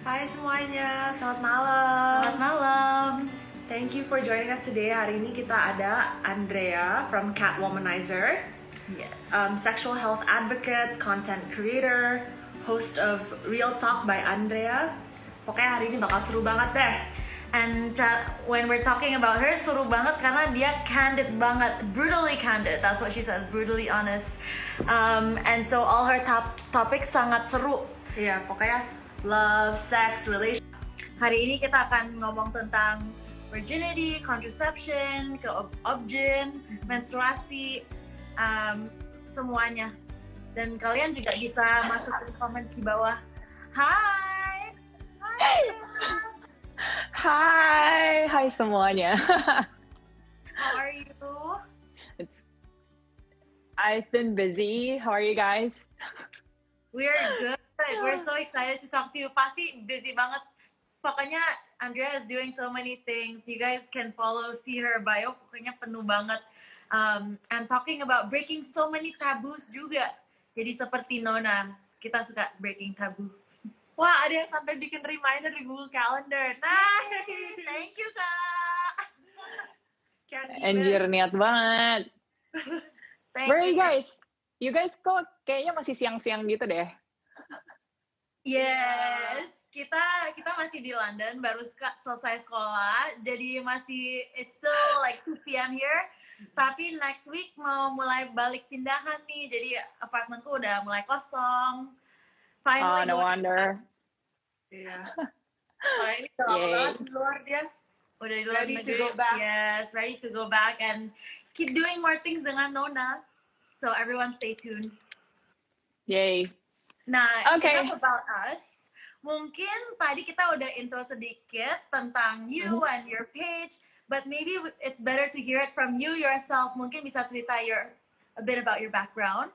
Hai semuanya, selamat malam. Selamat malam. Thank you for joining us today. Hari ini kita ada Andrea from Catwomanizer, Yes. um, sexual health advocate, content creator, host of Real Talk by Andrea. Pokoknya hari ini bakal seru banget deh. And uh, when we're talking about her, seru banget karena dia candid banget, brutally candid. That's what she says, brutally honest. Um, and so all her top topics sangat seru. Iya, pokoknya love, sex, relation. Hari ini kita akan ngomong tentang virginity, contraception, ke ob- obgyn, menstruasi, um, semuanya. Dan kalian juga bisa masukin komen di bawah. Hai. Hai. Hai, hai semuanya. How are you? it's I've been busy. How are you guys? We're good. We're so excited to talk to you. Pasti busy banget. Pokoknya Andrea is doing so many things. You guys can follow, see her bio. Pokoknya penuh banget. Um, and talking about breaking so many taboos juga. Jadi seperti Nona, kita suka breaking taboo. Wah, ada yang sampai bikin reminder di Google Calendar. Nah, Thank you, Kak. Miss. niat banget. Thank Where you Kak. guys? You guys kok kayaknya masih siang-siang gitu deh. Yes, kita kita masih di London, baru selesai sekolah, jadi masih it's still like 2 p.m. here. Tapi next week mau mulai balik pindahan nih, jadi apartemenku udah mulai kosong. Oh, Finally, no gue wonder. Iya. Wah, ini udah lama Yay. banget di luar dia. udah di luar ready to go back. Yes, ready to go back and keep doing more things dengan Nona. So everyone stay tuned. Yay. Nah, Okay. enough about us. Mungkin tadi kita udah intro sedikit tentang you and your page, but maybe it's better to hear it from you yourself. Mungkin bisa cerita your a bit about your background.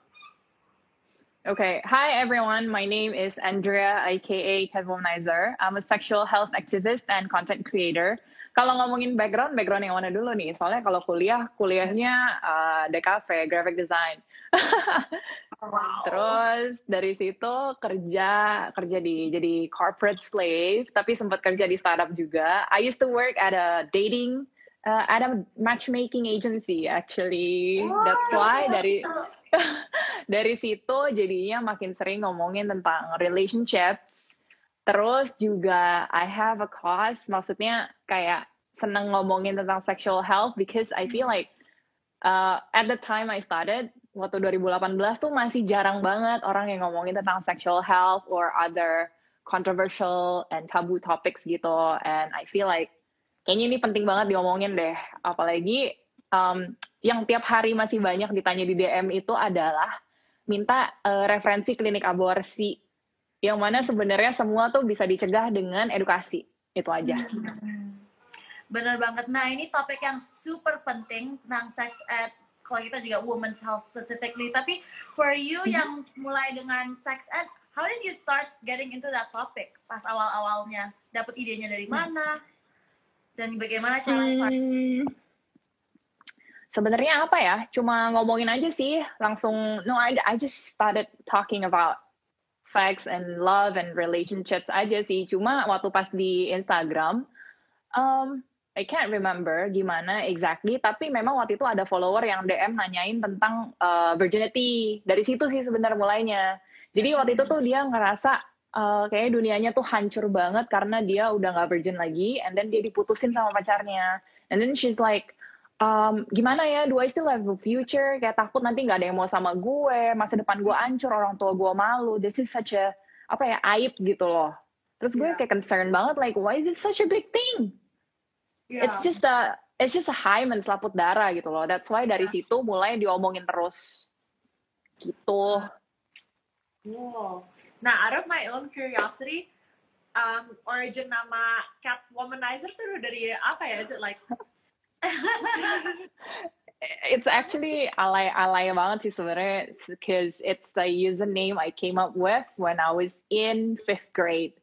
Okay. Hi everyone. My name is Andrea, aka Catwomanizer. I'm a sexual health activist and content creator. Kalau ngomongin background, background yang mana dulu nih? Soalnya kalau kuliah, kuliahnya uh, DKV, graphic design. Wow. Terus dari situ kerja kerja di jadi corporate slave, tapi sempat kerja di startup juga. I used to work at a dating uh, at a matchmaking agency actually. That's why dari dari situ jadinya makin sering ngomongin tentang relationships. Terus juga I have a cause, maksudnya kayak seneng ngomongin tentang sexual health because I feel like uh, at the time I started waktu 2018 tuh masih jarang banget orang yang ngomongin tentang sexual health or other controversial and taboo topics gitu. And I feel like kayaknya ini penting banget diomongin deh. Apalagi um, yang tiap hari masih banyak ditanya di DM itu adalah minta uh, referensi klinik aborsi. Yang mana sebenarnya semua tuh bisa dicegah dengan edukasi. Itu aja. Bener banget. Nah, ini topik yang super penting tentang sex ed. Kalau kita juga women's health specifically. Tapi for you yang mulai dengan sex ed, how did you start getting into that topic pas awal-awalnya? Dapat idenya dari mana? Dan bagaimana cara start? Hmm, sebenarnya apa ya? Cuma ngomongin aja sih, langsung. No, I, I just started talking about sex and love and relationships aja sih. Cuma waktu pas di Instagram, um, I can't remember gimana exactly, tapi memang waktu itu ada follower yang DM nanyain tentang uh, virginity. Dari situ sih sebenarnya mulainya. Jadi waktu itu tuh dia ngerasa uh, kayak dunianya tuh hancur banget karena dia udah nggak virgin lagi, and then dia diputusin sama pacarnya. And then she's like, um, gimana ya, do I still have a future? Kayak takut nanti nggak ada yang mau sama gue, masa depan gue hancur, orang tua gue malu. This is such a, apa ya, aib gitu loh. Terus gue Yeah. kayak concerned banget, like, why is it such a big thing? Iya. It's just a, it's just a hymen selaput darah gitu loh. That's why dari situ mulai diomongin terus. Gitu. Cool. Nah, out of my own curiosity, um, origin nama Catwomanizer tuh dari apa ya? Is it like It's actually alay alay banget sih sebenarnya because it's the username I came up with when I was in fifth grade.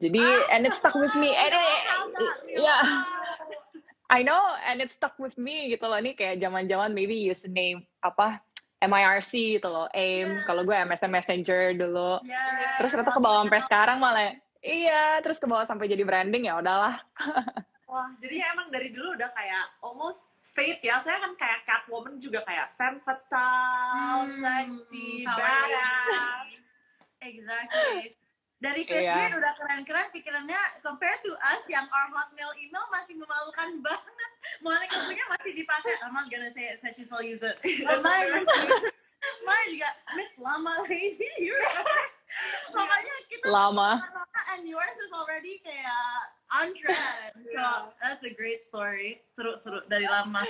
Jadi and it stuck with me. And it, yeah, I know and it stuck with me gitu loh. Ini kayak zaman-zaman maybe username apa MIRC gitu loh, AIM. Yeah. Kalau gue MSN Messenger dulu. Yeah. Terus ternyata ke bawah sampai sekarang malah iya, terus ke bawah sampai jadi branding ya udahlah. Wah, jadi emang dari dulu udah kayak almost fate ya. Saya kan kayak Catwoman juga kayak femme fatale, Hmm, sexy, badass. Exactly. Dari Fate Iya. Udah keren-keren pikirannya compared to us yang our hotmail email masih memalukan banget. Monica punya masih dipakai. I'm not gonna say it since she still use it. Dan mine, mine juga Miss Lama Lady. You're. Makanya kita Lama. lama and yours is already kayak on trend. So Yeah. that's a great story. Seru-seru dari lama.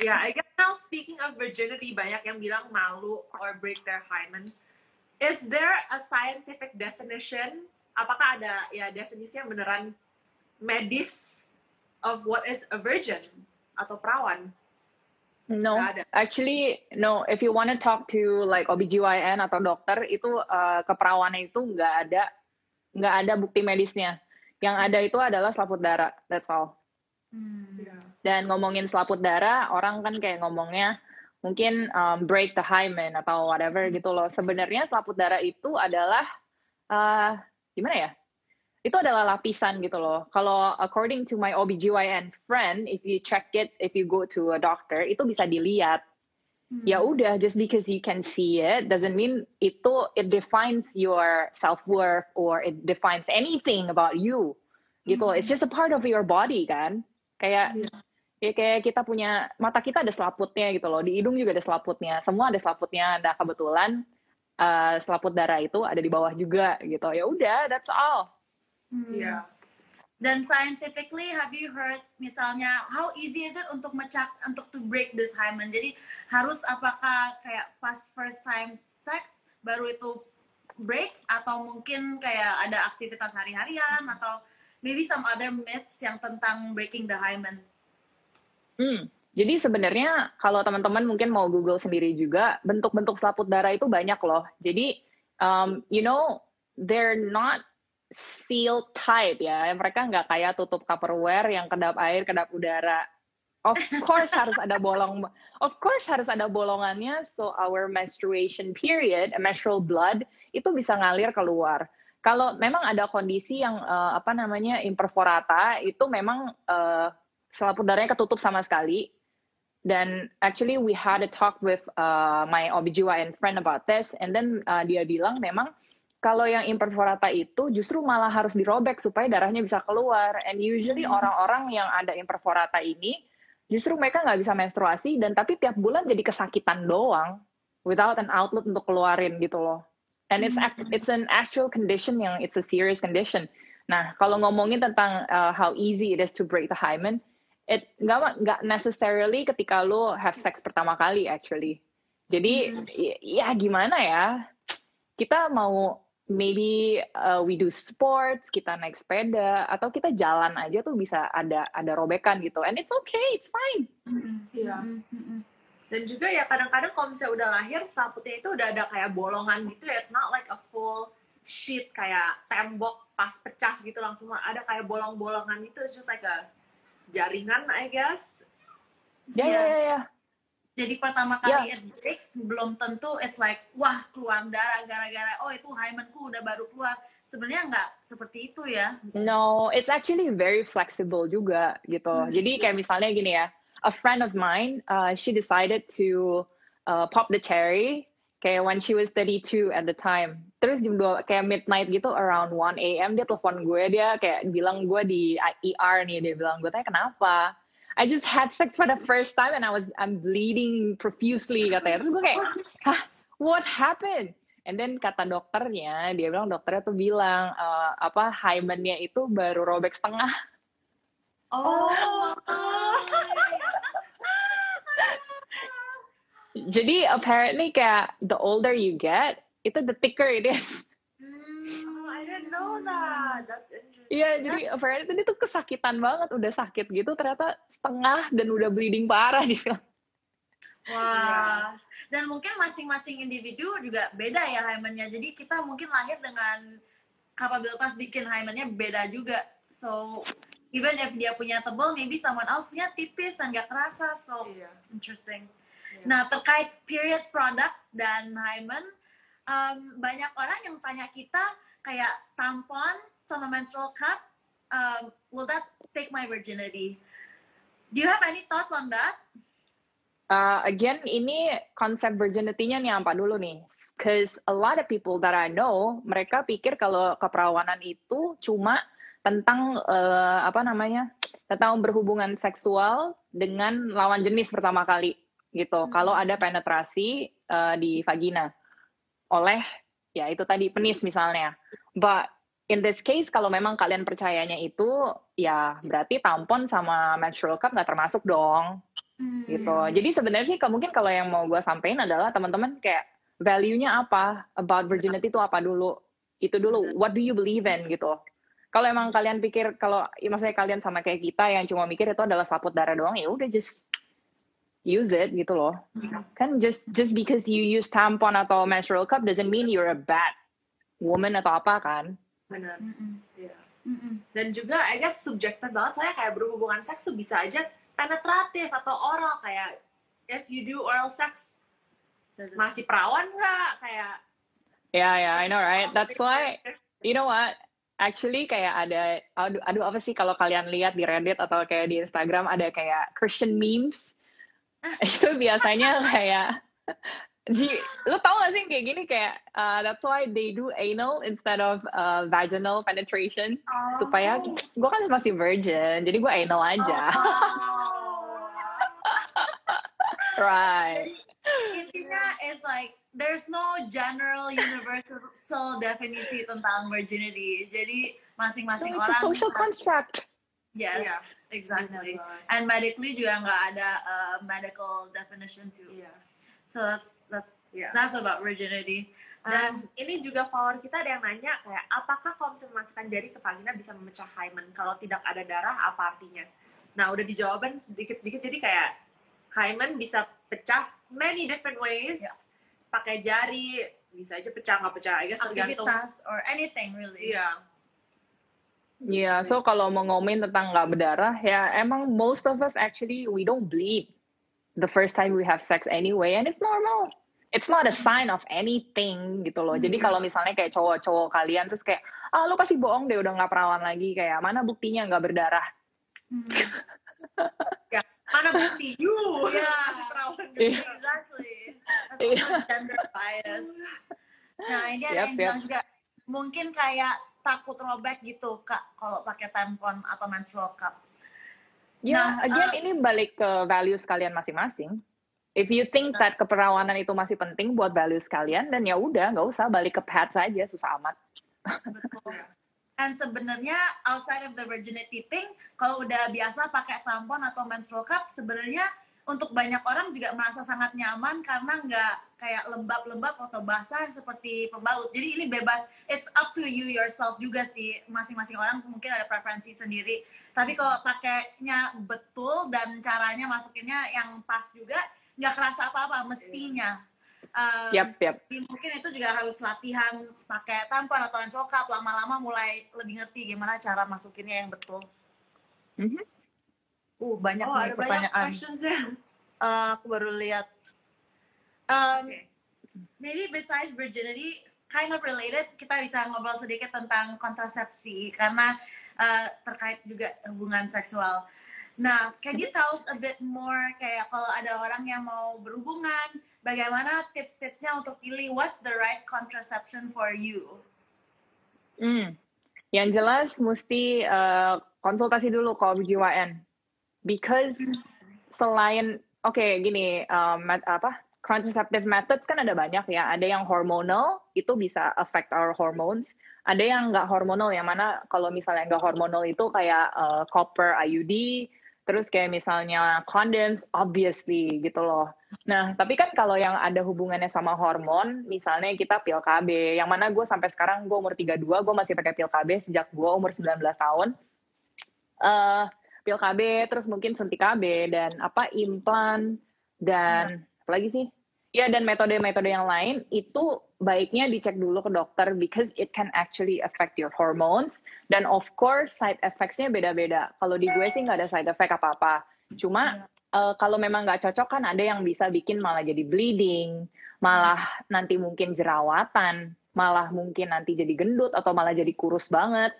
Yeah, I guess now speaking of virginity, banyak yang bilang malu or break their hymen. Is there a scientific definition? Apakah ada ya definisi yang beneran medis of what is a virgin atau perawan? No, actually no. If you want to talk to like OBGYN atau dokter itu uh, keperawanan itu nggak ada nggak ada bukti medisnya. Yang ada itu adalah selaput darah. That's all. Hmm. Dan ngomongin selaput darah, orang kan kayak ngomongnya mungkin um, break the hymen atau whatever gitu loh. Sebenarnya selaput darah itu adalah uh, gimana ya? Itu adalah lapisan gitu loh. Kalau according to my OBGYN friend, if you check it, if you go to a doctor, itu bisa dilihat. Hmm. Ya udah, just because you can see it doesn't mean itu it defines your self worth or it defines anything about you. Gitu. Hmm. It's just a part of your body kan. Kayak ya kayak kita punya mata kita ada selaputnya gitu loh. Di hidung juga ada selaputnya. Semua ada selaputnya. Nah, kebetulan uh, selaput darah itu ada di bawah juga gitu. Ya udah, that's all. Hmm. Yeah. Dan scientifically, have you heard misalnya how easy is it untuk mecah untuk to break this hymen? Jadi harus apakah kayak pas first time sex baru itu break atau mungkin kayak ada aktivitas hari-harian atau maybe some other myths yang tentang breaking the hymen? Hmm. Jadi sebenarnya kalau teman-teman mungkin mau Google sendiri juga, bentuk-bentuk selaput darah itu banyak loh. Jadi, um, you know, they're not seal type ya. Mereka nggak kayak tutup Tupperware yang kedap air, kedap udara. Of course harus ada bolong. Of course harus ada bolongannya. So our menstruation period, menstrual blood itu bisa ngalir keluar. Kalau memang ada kondisi yang uh, apa namanya imperforata itu memang uh, selaput darahnya ketutup sama sekali. Dan actually we had a talk with uh, my OBGYN friend about this, and then uh, dia bilang memang kalau yang imperforata itu justru malah harus dirobek supaya darahnya bisa keluar. And usually orang-orang yang ada imperforata ini justru mereka nggak bisa menstruasi dan tapi tiap bulan jadi kesakitan doang without an outlet untuk keluarin gitu loh. And it's act- it's an actual condition yang it's a serious condition. Nah kalau ngomongin tentang uh, how easy it is to break the hymen, it nggak nggak necessarily ketika lo have sex pertama kali actually. Jadi y- ya gimana ya? Kita mau maybe uh, we do sports, kita naik sepeda atau kita jalan aja tuh bisa ada ada robekan gitu. And it's okay, it's fine. Iya. Mm-mm. Dan juga ya kadang-kadang kalau misalnya udah lahir selaputnya itu udah ada kayak bolongan gitu ya. It's not like a full sheet kayak tembok pas pecah gitu langsung ada kayak bolong-bolongan itu. It's just like a jaringan I guess. Ya ya ya ya. Jadi pertama kali it breaks belum tentu it's like wah keluar darah gara-gara oh itu hymenku udah baru keluar. Sebenarnya nggak seperti itu ya. No, it's actually very flexible juga gitu. Jadi kayak misalnya gini ya, a friend of mine, uh, she decided to uh, pop the cherry kayak when she was 32 at the time. Terus jam dua kayak midnight gitu around 1 a.m. dia telepon gue dia kayak bilang gue di ER nih dia bilang gue tanya kenapa? I just had sex for the first time and I was I'm bleeding profusely katanya. Terus gue kayak, hah, what happened? And then kata dokternya, dia bilang dokternya tuh bilang eh, apa hymennya itu baru robek setengah. Oh. Jadi apparently kayak the older you get, itu the thicker it is. Oh, I didn't know that. That's interesting. Iya, jadi apparently dia tuh kesakitan banget, udah sakit gitu, ternyata setengah dan udah bleeding parah dia bilang. Wah. Dan mungkin masing-masing individu juga beda ya hymennya. Jadi kita mungkin lahir dengan kapabilitas bikin hymennya beda juga. So even if dia punya tebal, maybe someone else punya tipis dan gak kerasa. So Iya. interesting. Nah, terkait period products dan hymen, um, banyak orang yang tanya kita kayak tampon sama menstrual cup, um, will that take my virginity? Do you have any thoughts on that? Uh, again, ini konsep virginity-nya nih apa dulu nih? Cause a lot of people that I know, mereka pikir kalau keperawanan itu cuma tentang uh, apa namanya? tentang berhubungan seksual dengan lawan jenis pertama kali gitu. Hmm. Kalau ada penetrasi uh, di vagina oleh ya itu tadi penis misalnya. But in this case kalau memang kalian percayanya itu ya berarti tampon sama menstrual cup nggak termasuk dong. Hmm. gitu. Jadi sebenarnya sih mungkin kalau yang mau gue sampaikan adalah teman-teman kayak value-nya apa? About virginity itu apa dulu? Itu dulu. What do you believe in? Gitu. Kalau emang kalian pikir kalau ya maksudnya kalian sama kayak kita yang cuma mikir itu adalah selaput darah doang ya udah just use it gitu loh. Kan just just because you use tampon atau menstrual cup doesn't mean you're a bad woman atau apa kan. Benar. Mm -mm. yeah. mm -mm. dan juga I guess subjektif banget saya kayak berhubungan seks tuh bisa aja penetratif atau oral. Kayak if you do oral sex masih perawan nggak? Kayak yeah yeah I know right? That's why you know what? Actually kayak ada aduh, aduh apa sih kalau kalian lihat di Reddit atau kayak di Instagram ada kayak Christian memes itu biasanya kayak Ji, lu tau gak sih kayak gini kayak uh, that's why they do anal instead of uh, vaginal penetration oh. supaya gue kan masih virgin jadi gue anal aja. Oh. right. Intinya is like there's no general universal definisi tentang virginity. Jadi masing-masing so, orang. It's a social construct. Yes. Yeah. Exactly. And medically juga nggak ada uh, medical definition too. Yeah. So that's that's yeah. that's about virginity. Dan um, ini juga follower kita ada yang nanya kayak apakah kalau misalnya memasukkan jari ke vagina bisa memecah hymen? Kalau tidak ada darah apa artinya? Nah udah dijawaban sedikit-sedikit jadi kayak hymen bisa pecah many different ways. Yeah. Pakai jari bisa aja pecah nggak pecah. I guess tergantung. or anything really. Yeah. Iya, yeah, so kalau mau ngomongin tentang nggak berdarah, ya emang most of us actually we don't bleed the first time we have sex anyway, and it's normal it's not a sign of anything gitu loh. Jadi hmm. kalau misalnya kayak cowok-cowok kalian terus kayak ah lu pasti bohong deh udah nggak perawan lagi kayak mana buktinya nggak berdarah. Hmm. ya, mana bukti you? Ya, perawan yeah. exactly. yeah. gender bias. Nah ini ada yep, yang bilang juga mungkin kayak takut robek gitu kak kalau pakai tampon atau menstrual cup. Ya, nah, again uh, ini balik ke values kalian masing-masing if you think that keperawanan itu masih penting buat values kalian dan ya udah nggak usah balik ke pet saja susah amat. Dan sebenarnya outside of the virginity thing, kalau udah biasa pakai tampon atau menstrual cup, sebenarnya untuk banyak orang juga merasa sangat nyaman karena nggak kayak lembab-lembab atau basah seperti pembalut. Jadi ini bebas, it's up to you yourself juga sih. Masing-masing orang mungkin ada preferensi sendiri. Tapi kalau pakainya betul dan caranya masukinnya yang pas juga, nggak kerasa apa-apa mestinya um, yep, yep. mungkin itu juga harus latihan pakai tampon atau cup lama-lama mulai lebih ngerti gimana cara masukinnya yang betul mm-hmm. Uh banyak oh, nih pertanyaan ya. uh, aku baru lihat um, okay. maybe besides virginity kind of related kita bisa ngobrol sedikit tentang kontrasepsi karena uh, terkait juga hubungan seksual Nah, can you tell us a bit more kayak kalau ada orang yang mau berhubungan, bagaimana tips-tipsnya untuk pilih what's the right contraception for you? Hmm. Yang jelas mesti uh, konsultasi dulu ke OBGYN. Because selain oke okay, gini um, met, apa contraceptive methods kan ada banyak ya. Ada yang hormonal itu bisa affect our hormones. Ada yang nggak hormonal yang mana kalau misalnya nggak hormonal itu kayak uh, copper IUD, terus kayak misalnya condoms obviously gitu loh nah tapi kan kalau yang ada hubungannya sama hormon misalnya kita pil KB yang mana gue sampai sekarang gue umur 32 gue masih pakai pil KB sejak gue umur 19 tahun uh, pil KB terus mungkin suntik KB dan apa implan dan ya. apa lagi sih ya dan metode-metode yang lain itu baiknya dicek dulu ke dokter because it can actually affect your hormones dan of course side effects-nya beda-beda. Kalau di gue sih nggak ada side effect apa-apa. Cuma uh, kalau memang nggak cocok kan ada yang bisa bikin malah jadi bleeding, malah nanti mungkin jerawatan, malah mungkin nanti jadi gendut atau malah jadi kurus banget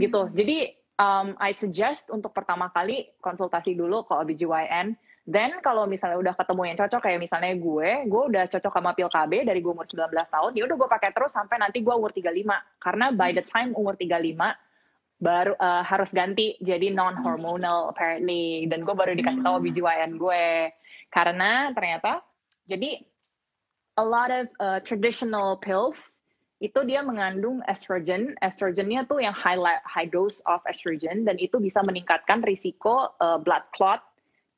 gitu. Hmm. Jadi um, I suggest untuk pertama kali konsultasi dulu ke OBGYN. Then kalau misalnya udah ketemu yang cocok kayak misalnya gue, gue udah cocok sama pil KB dari gue umur 19 tahun, ya udah gue pakai terus sampai nanti gue umur 35. Karena by the time umur 35 baru uh, harus ganti jadi non hormonal apparently dan gue baru dikasih tahu OBGYN gue karena ternyata jadi a lot of uh, traditional pills itu dia mengandung estrogen. Estrogennya tuh yang high, high dose of estrogen dan itu bisa meningkatkan risiko uh, blood clot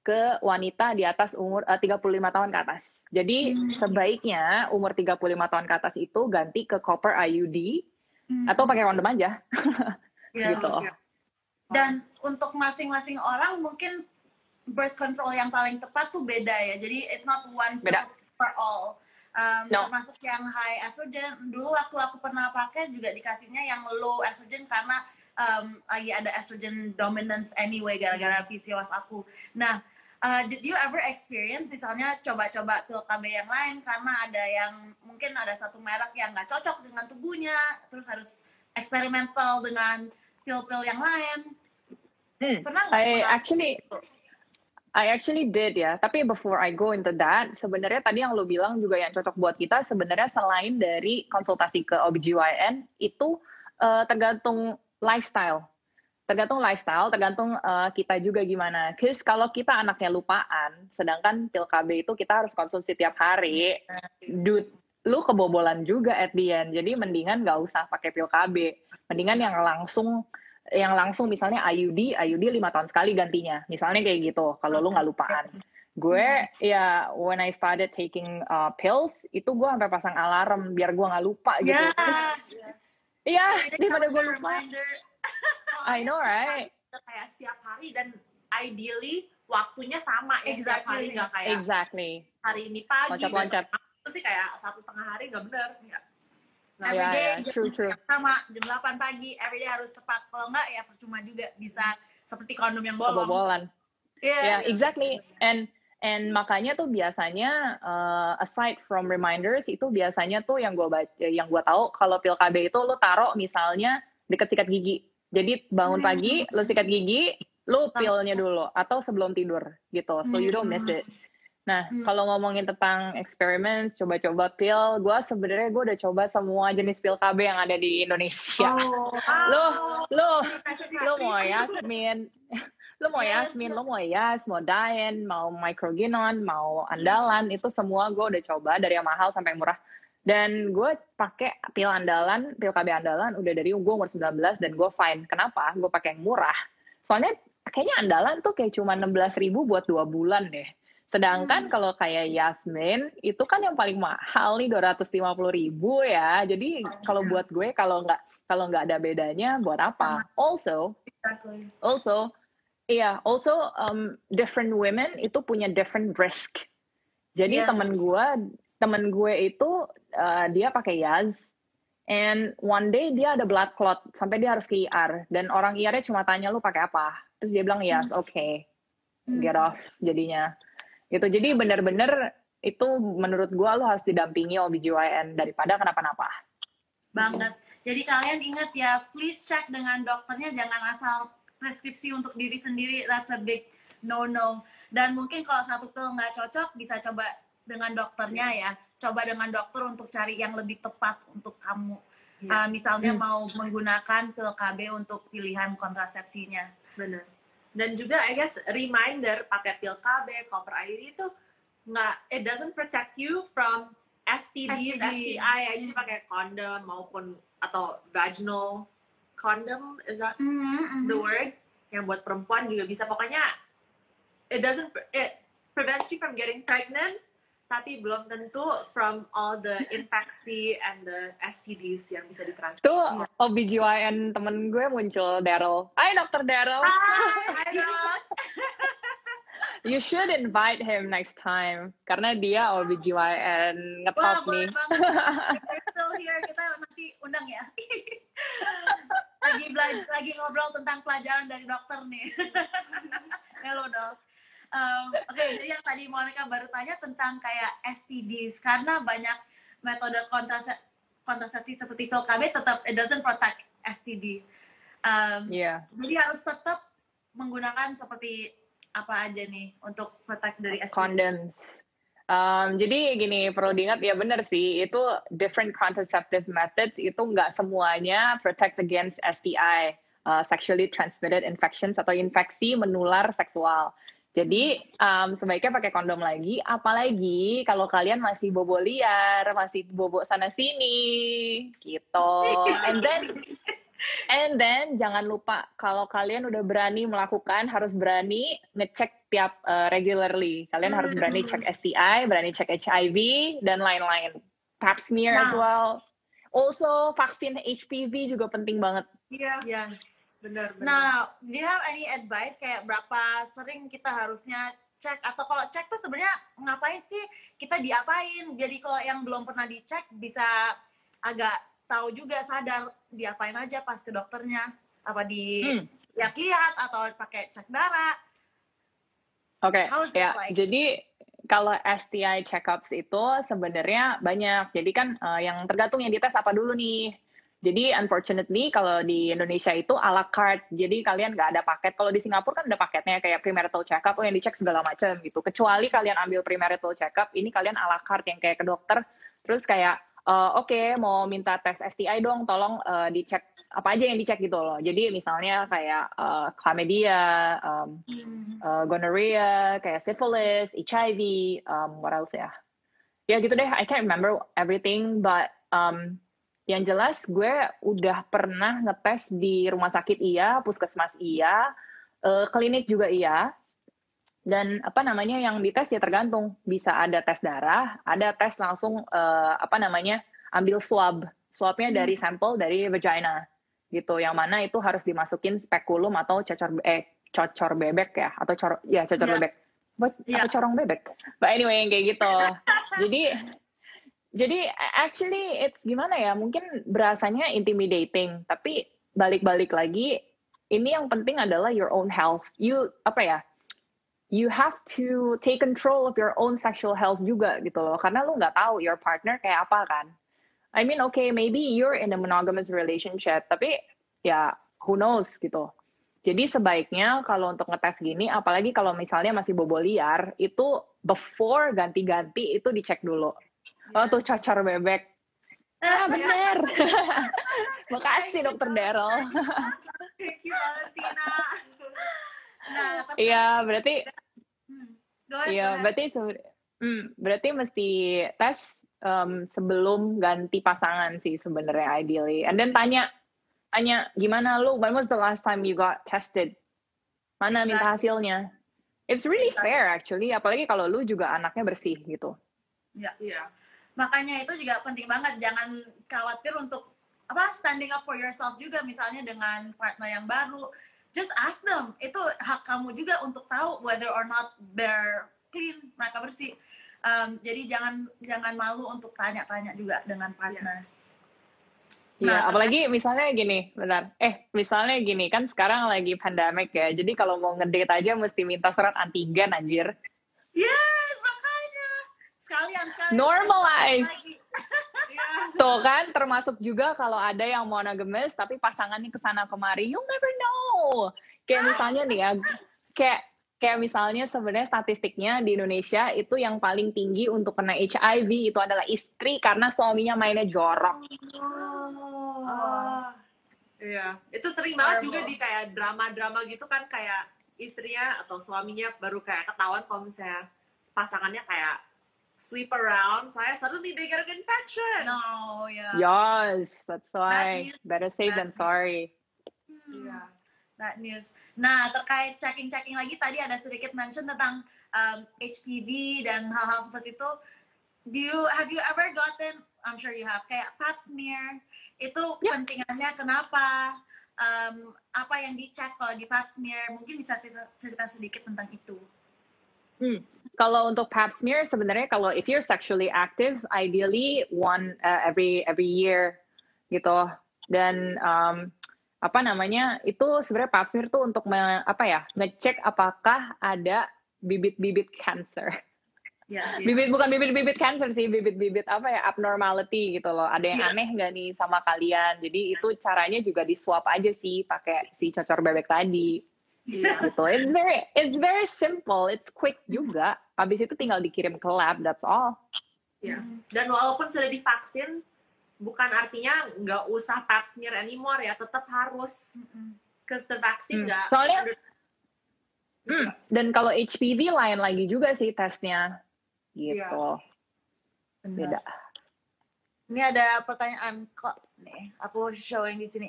ke wanita di atas umur uh, 35 tahun ke atas. Jadi hmm. sebaiknya umur 35 tahun ke atas itu ganti ke copper IUD hmm. atau pakai kondom aja. yeah, gitu. Yeah. Dan untuk masing-masing orang mungkin birth control yang paling tepat tuh beda ya. Jadi it's not one beda. for all um, no. termasuk yang high estrogen dulu waktu aku pernah pakai juga dikasihnya yang low estrogen karena um, lagi ada estrogen dominance anyway gara-gara PCOS aku nah uh, did you ever experience misalnya coba-coba pil KB yang lain karena ada yang mungkin ada satu merek yang nggak cocok dengan tubuhnya terus harus eksperimental dengan pil-pil yang lain hmm. pernah nggak I actually I actually did ya, tapi before I go into that, sebenarnya tadi yang lo bilang juga yang cocok buat kita sebenarnya selain dari konsultasi ke OBGYN itu uh, tergantung lifestyle. Tergantung lifestyle, tergantung uh, kita juga gimana. Cause kalau kita anaknya lupaan, sedangkan pil KB itu kita harus konsumsi tiap hari, dude, lu kebobolan juga at the end. Jadi mendingan gak usah pakai pil KB. Mendingan yang langsung yang langsung misalnya IUD, IUD lima tahun sekali gantinya. Misalnya kayak gitu, kalau lu nggak lupaan. Gue ya when I started taking uh, pills, itu gue sampai pasang alarm biar gue nggak lupa gitu. Iya, yeah, daripada gue lupa. I know right. Kayak setiap hari dan ideally waktunya sama ya exactly. setiap hari nggak kayak exactly. hari ini pagi, loncat-loncat. Nanti kayak satu setengah hari nggak bener. Ya Nah, every day yeah, yeah. True, true. sama jam 8 pagi every day harus tepat. Kalau enggak ya percuma juga bisa seperti kondom yang bolong Kebobolan. yeah, yeah exactly. And and makanya tuh biasanya uh, aside from reminders itu biasanya tuh yang gue baca yang gue tahu kalau pil KB itu lo taruh misalnya dekat sikat gigi. Jadi bangun hmm. pagi lo sikat gigi lo pilnya dulu atau sebelum tidur gitu. So you don't miss it Nah, hmm. kalau ngomongin tentang experiments, coba-coba pil, gue sebenarnya gue udah coba semua jenis pil KB yang ada di Indonesia. Oh, lo, lo, lo mau Yasmin, lo mau Yasmin, lo mau Yas, mau Dian, mau Microginon, mau Andalan, itu semua gue udah coba dari yang mahal sampai yang murah. Dan gue pakai pil andalan, pil KB andalan udah dari gue umur 19 dan gue fine. Kenapa? Gue pakai yang murah. Soalnya kayaknya andalan tuh kayak cuma 16 ribu buat dua bulan deh Sedangkan hmm. kalau kayak Yasmin itu kan yang paling mahal nih 250 ribu ya. Jadi oh, kalau iya. buat gue kalau nggak kalau nggak ada bedanya buat apa? Also, exactly. also, iya, yeah, also um, different women itu punya different risk. Jadi yes. temen gue temen gue itu uh, dia pakai Yaz and one day dia ada blood clot sampai dia harus ke IR dan orang IR-nya cuma tanya lu pakai apa terus dia bilang Yaz hmm. oke okay. get hmm. off jadinya gitu. Jadi bener-bener itu menurut gue lo harus didampingi OBGYN daripada kenapa-napa. Banget. Jadi kalian ingat ya please check dengan dokternya jangan asal preskripsi untuk diri sendiri. That's a big no no dan mungkin kalau satu pil nggak cocok bisa coba dengan dokternya ya. Coba dengan dokter untuk cari yang lebih tepat untuk kamu. Yeah. uh, misalnya hmm. mau menggunakan pil KB untuk pilihan kontrasepsinya. Benar dan juga I guess reminder pakai pil KB, copper IUD itu nggak it doesn't protect you from STDs, STD. STI ya jadi pakai kondom maupun atau vaginal condom is that mm -hmm. the word yang buat perempuan juga bisa pokoknya it doesn't it prevents you from getting pregnant tapi belum tentu from all the infeksi and the STDs yang bisa ditransfer. Tuh. OBGYN temen gue muncul Daryl. Hai Dokter Daryl. Hai You should invite him next time karena dia OBGYN ngetop nih. Still here kita nanti undang ya. lagi belajar, lagi ngobrol tentang pelajaran dari dokter nih. Hello dok. Um, Oke, jadi yang tadi Monica baru tanya tentang kayak STDs karena banyak metode kontrasepsi, kontrasepsi seperti pil KB tetap it doesn't protect STD. Um, Iya. Jadi harus tetap menggunakan seperti apa aja nih untuk protect dari STD. condoms. Um, jadi gini perlu diingat ya benar sih itu different contraceptive methods itu nggak semuanya protect against STI, uh, sexually transmitted infections atau infeksi menular seksual. Jadi um, sebaiknya pakai kondom lagi, apalagi kalau kalian masih bobo liar, masih bobo sana sini, gitu. And then And then jangan lupa kalau kalian udah berani melakukan harus berani ngecek tiap uh, regularly. Kalian harus berani cek STI, berani cek HIV dan lain-lain. Pap smear as Nah. well. Also vaksin HPV juga penting banget. Iya, Yes. Benar benar. Nah, do you have any advice kayak berapa sering kita harusnya cek atau kalau cek tuh sebenarnya ngapain sih kita diapain? Jadi kalau yang belum pernah dicek bisa agak tahu juga sadar diapain aja pas ke dokternya apa di Hmm. lihat-lihat atau pakai cek darah. Oke, it ya. like? Jadi kalau STI checkups itu sebenarnya banyak. Jadi kan uh, yang tergantung yang dites apa dulu nih. Jadi unfortunately kalau di Indonesia itu a la carte. Jadi kalian nggak ada paket. Kalau di Singapura kan ada paketnya kayak premarital checkup, oh yang dicek segala macam gitu. Kecuali kalian ambil premarital checkup, ini kalian a la carte yang kayak ke dokter. Terus kayak eh, oke mau minta tes STI dong, tolong eh, dicek apa aja yang dicek gitu loh. Jadi misalnya kayak eh, chlamydia, um, uh, gonorrhea, kayak syphilis, HIV, um, what else ya? Ya gitu deh, I can't remember everything, but um, yang jelas gue udah pernah ngetes di rumah sakit iya, puskesmas iya, eh, klinik juga iya, dan apa namanya yang dites ya tergantung, bisa ada tes darah, ada tes langsung eh, apa namanya ambil swab, swabnya dari sampel dari vagina gitu, yang mana itu harus dimasukin spekulum atau cocor eh cocor bebek ya atau cor ya cocor Iya. bebek. What? Iya. atau corong bebek? But anyway yang kayak gitu. Jadi jadi actually it's gimana ya mungkin berasanya intimidating tapi balik-balik lagi ini yang penting adalah your own health. You apa ya you have to take control of your own sexual health juga gitu loh karena lu nggak tahu your partner kayak apa kan. I mean okay maybe you're in a monogamous relationship tapi ya who knows gitu. Jadi sebaiknya kalau untuk ngetes gini apalagi kalau misalnya masih bobo liar itu before ganti-ganti itu dicek dulu oh tuh cocor bebek ah bener makasih dokter Daryl Thank you Valentina. Nah, iya berarti Hmm. Iya, berarti hmm, berarti mesti tes um, sebelum ganti pasangan sih sebenarnya ideally. And then tanya tanya gimana lu when was the last time you got tested? Mana minta hasilnya? It's really Exactly. fair actually, apalagi kalau lu juga anaknya bersih gitu. Iya. Makanya itu juga penting banget jangan khawatir untuk apa standing up for yourself juga misalnya dengan partner yang baru just ask them itu hak kamu juga untuk tahu whether or not they're clean mereka bersih Um, jadi jangan jangan malu untuk tanya-tanya juga dengan partner Yes. Iya, Nah, apalagi misalnya gini, benar. Eh, misalnya gini, kan sekarang lagi pandemic ya. Jadi kalau mau ngedate aja mesti minta surat antigen anjir. yes makanya sekalian sekalian Normalize. Iya. Tuh kan, termasuk juga kalau ada yang monogamous tapi pasangannya ke sana kemari, you never know. Kayak misalnya nih ya, kayak kayak misalnya sebenarnya statistiknya di Indonesia itu yang paling tinggi untuk kena HIV itu adalah istri karena suaminya mainnya jorok. oh. Oh. Iya. Itu sering banget juga di kayak drama-drama gitu kan kayak istrinya atau suaminya baru kayak ketahuan kalau misalnya pasangannya kayak sleep around, saya suddenly they get an infection. no ya Yes, that's why. news. Better safe than sorry. Hmm. Iya. Bad news. Nah, terkait checking-checking lagi tadi ada sedikit mention tentang um, HPV dan hal-hal seperti itu. Do you have you ever gotten? I'm sure you have. Kayak pap smear itu Ya. pentingannya kenapa? Um, apa yang dicek kalau di pap smear? Mungkin bisa cerita, cerita sedikit tentang itu. Kalau untuk pap smear sebenarnya kalau if you're sexually active, ideally one uh, every every year gitu. Dan um, apa namanya itu sebenarnya pap smear tuh untuk me- apa ya ngecek apakah ada bibit-bibit cancer. Ya, ya. Bibit bukan bibit-bibit cancer sih, bibit-bibit apa ya abnormality gitu loh. Ada yang Iya. aneh nggak nih sama kalian? Jadi itu caranya juga di swab aja sih pakai si cocor bebek tadi Iya. gitu. It's very it's very simple, it's quick juga. Habis itu tinggal dikirim ke lab, that's all. Iya. Dan walaupun sudah divaksin, bukan artinya nggak usah pap smear anymore ya, tetap harus. Because the vaccine Hmm. nggak. Soalnya- Hmm. Dan kalau HPV lain lagi juga sih tesnya. Gitu. Iya. Benar. Beda. Ini ada pertanyaan kok nih, aku showing di sini.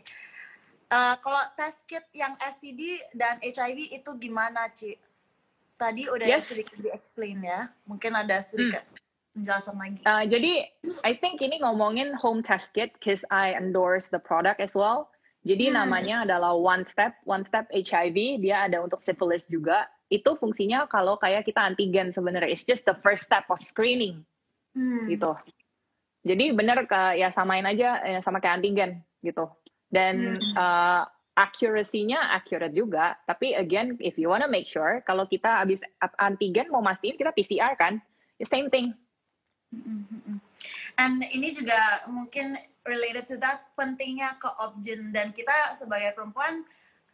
Eh, kalau test kit yang STD dan HIV itu gimana, Ci? Tadi udah Yes. sedikit di-explain ya. Mungkin ada sedikit penjelasan lagi. Uh, jadi I think ini ngomongin home test kit because I endorse the product as well. Jadi Hmm. namanya adalah one step, one step HIV. Dia ada untuk syphilis juga. Itu fungsinya kalau kayak kita antigen sebenarnya. It's just the first step of screening Hmm. gitu. Jadi bener ya samain aja eh, sama kayak antigen gitu. Dan Hmm. uh, accuracy-nya accurate juga. Tapi again, if you wanna make sure, kalau kita habis antigen mau mastiin kita PCR kan, the same thing. Mm, mm, mm. And ini juga mungkin related to that pentingnya ke objin dan kita sebagai perempuan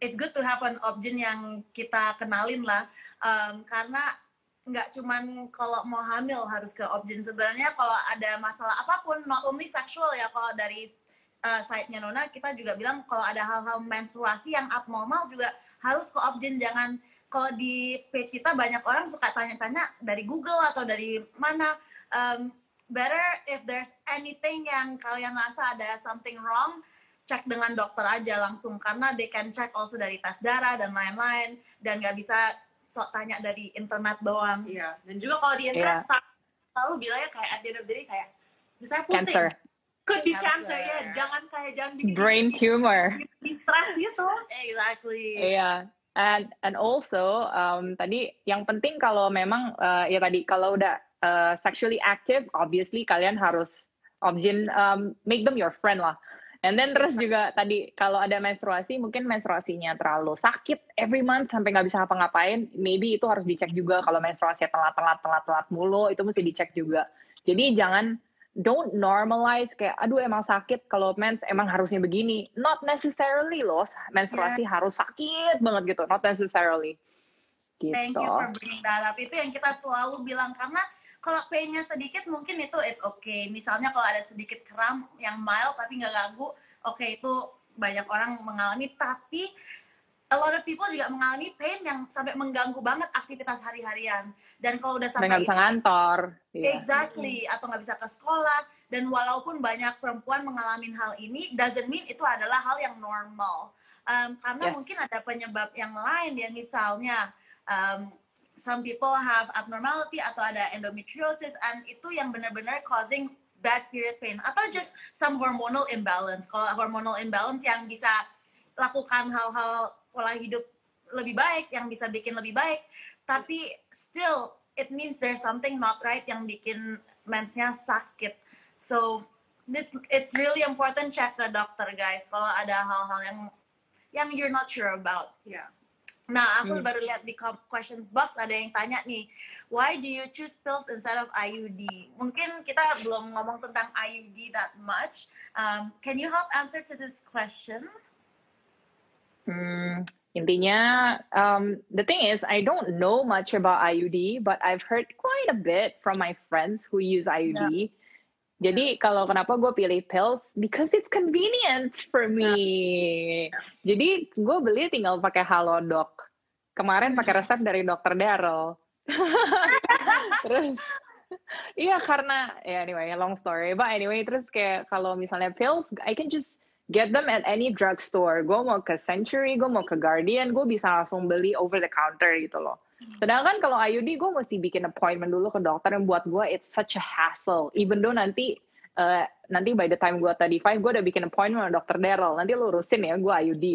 it's good to have an objin yang kita kenalin lah Um, karena nggak cuman kalau mau hamil harus ke objin sebenarnya kalau ada masalah apa pun not only sexual ya kalau dari uh, side-nya Nona kita juga bilang kalau ada hal-hal menstruasi yang abnormal juga harus ke objin jangan kalau di page kita banyak orang suka tanya-tanya dari Google atau dari mana. Um, better if there's anything yang kalian rasa ada something wrong cek dengan dokter aja langsung. Karena they can check also dari tes darah dan lain-lain. Dan nggak bisa sok tanya dari internet doang. Iya. Dan juga kalau di internet selalu, selalu bilangnya kayak at the end of the day kayak misalnya pusing, Cancer, could be Cancer. cancer ya. Jangan kayak jangan bikin brain tumor. di stres gitu. exactly Iya. And and also um, tadi yang penting kalau memang uh, ya tadi kalau udah uh, sexually active, obviously kalian harus objin um, make them your friend lah. And then terus juga tadi kalau ada menstruasi mungkin menstruasinya terlalu sakit every month sampai nggak bisa ngapa-ngapain, maybe itu harus dicek juga kalau menstruasi telat-telat telat-telat mulu itu mesti dicek juga. Jadi jangan don't normalize kayak aduh emang sakit kalau mens emang harusnya begini. Not necessarily loh menstruasi harus sakit banget gitu. Not necessarily. Gitu. Thank you for bringing that up. Itu yang kita selalu bilang karena kalau painnya sedikit mungkin itu it's okay. Misalnya kalau ada sedikit kram yang mild tapi nggak ganggu, oke itu banyak orang mengalami. Tapi a lot of people juga mengalami pain yang sampai mengganggu banget aktivitas hari-harian. Dan kalau udah Sampai nggak bisa ngantor. Iya. Exactly, atau nggak bisa ke sekolah. Dan walaupun banyak perempuan mengalami hal ini, doesn't mean itu adalah hal yang normal. Um, karena Yes. mungkin ada penyebab yang lain yang misalnya um, some people have abnormality atau ada endometriosis, and itu yang benar-benar causing bad period pain atau just some hormonal imbalance. Kalau hormonal imbalance yang bisa lakukan hal-hal pola hidup lebih baik, yang bisa bikin lebih baik, tapi still it means there's something not right yang bikin mensnya sakit. So it's, it's really important check ke dokter guys kalau ada hal-hal yang yang you're not sure about. Iya. Nah, aku Hmm. baru lihat di questions box ada yang tanya nih, why do you choose pills instead of IUD? Mungkin kita belum ngomong tentang IUD that much. Um, can you help answer to this question? Hmm, intinya, um, the thing is, I don't know much about IUD, but I've heard quite a bit from my friends who use IUD. Jadi kalau kenapa gue pilih pills? Because it's convenient for me. Jadi gue beli tinggal pakai Halodoc. Kemarin pakai resep dari dokter Daryl. terus, iya karena, ya anyway, long story. But anyway, terus kayak kalau misalnya pills, I can just get them at any drugstore. Gue mau ke Century, gue mau ke Guardian, gue bisa langsung beli over the counter gitu loh. Sedangkan kalau IUD, gue mesti bikin appointment dulu ke dokter yang buat gue it's such a hassle. Even though nanti uh, nanti by the time gue 35, gue udah bikin appointment sama dokter Daryl. Nanti lu urusin ya, gue IUD.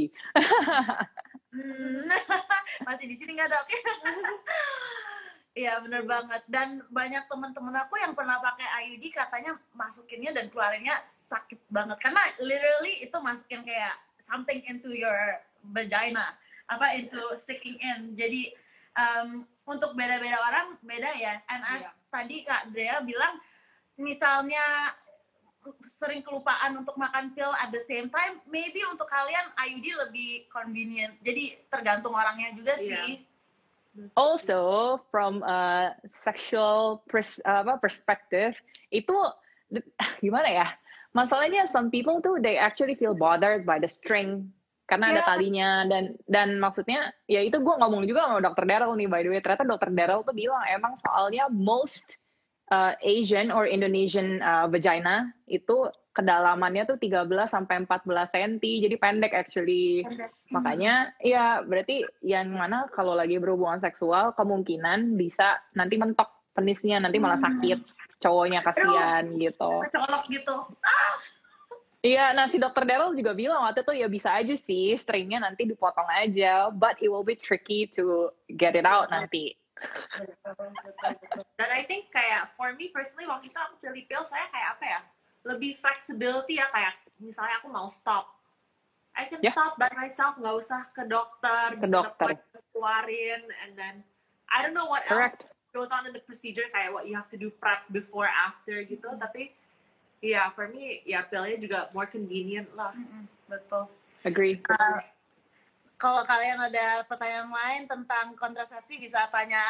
Hmm, masih di sini nggak dok? Iya bener banget dan banyak teman-teman aku yang pernah pakai IUD katanya masukinnya dan keluarinnya sakit banget karena literally itu masukin kayak something into your vagina apa into sticking in jadi um, untuk beda-beda orang beda ya. And as Iya. tadi Kak Drea bilang, misalnya sering kelupaan untuk makan pil at the same time, maybe untuk kalian IUD lebih convenient. Jadi tergantung orangnya juga Iya. sih. Also, from a sexual pers apa, perspective, itu gimana ya? Masalahnya some people tuh they actually feel bothered by the string karena ada Yeah. talinya dan dan maksudnya ya itu gue ngomong juga sama dokter Daryl nih by the way ternyata dokter Daryl tuh bilang emang soalnya most uh, Asian or Indonesian uh, vagina itu kedalamannya tuh 13 sampai 14 cm jadi pendek actually Makanya ya berarti yang mana kalau lagi berhubungan seksual kemungkinan bisa nanti mentok penisnya nanti malah sakit cowoknya kasihan gitu. Kecolok gitu. Iya, nah si dokter Daryl juga bilang waktu itu ya bisa aja sih stringnya nanti dipotong aja, but it will be tricky to get it out nanti. Dan I think kayak for me personally waktu itu aku pilih pil saya kayak apa ya? Lebih flexibility ya kayak misalnya aku mau stop. I can Ya. stop by myself, nggak usah ke dokter, Ke dokter. keluarin, and then I don't know what Correct. else goes on in the procedure kayak what you have to do prep before after gitu. Tapi ya for me ya pilnya juga more convenient lah. Mm-mm, Betul. Agree. Uh, kalau kalian ada pertanyaan lain tentang kontrasepsi bisa tanya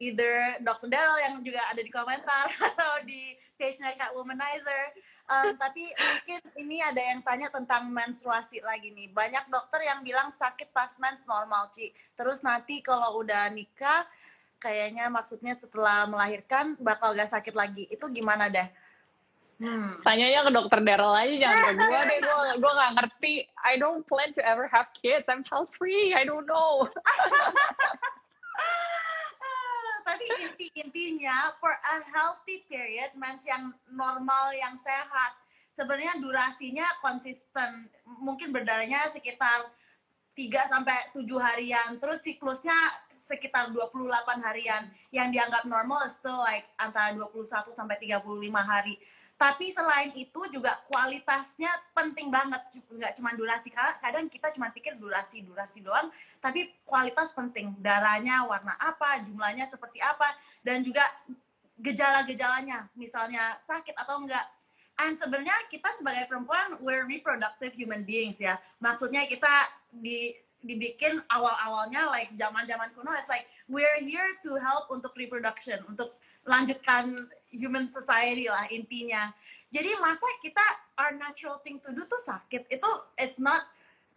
either Dr. Daryl yang juga ada di komentar atau di page-nya Kak Womanizer. Um, tapi mungkin ini ada yang tanya tentang menstruasi lagi nih. Banyak dokter yang bilang sakit pas mens normal, Ci. Terus nanti kalau udah nikah, kayaknya maksudnya setelah melahirkan bakal gak sakit lagi. Itu gimana deh? Hmm. Tanyanya ke dokter Daryl aja jangan ke gue deh, gue gue nggak ngerti. I don't plan to ever have kids. I'm child free. I don't know. Tapi inti intinya for a healthy period mens yang normal yang sehat sebenarnya durasinya konsisten mungkin berdarahnya sekitar 3 sampai 7 harian terus siklusnya sekitar 28 harian yang dianggap normal still like antara 21 sampai 35 hari tapi selain itu juga kualitasnya penting banget. Nggak cuma durasi. Kadang kita cuma pikir durasi durasi doang tapi kualitas penting. Darahnya warna apa jumlahnya seperti apa dan juga gejala-gejalanya. Misalnya sakit atau enggak and sebenarnya kita sebagai perempuan we're reproductive human beings ya. Maksudnya kita di dibikin awal-awalnya like zaman-zaman kuno it's like we're here to help untuk reproduction untuk lanjutkan human society lah intinya jadi masa kita our natural thing to do tuh sakit itu it's not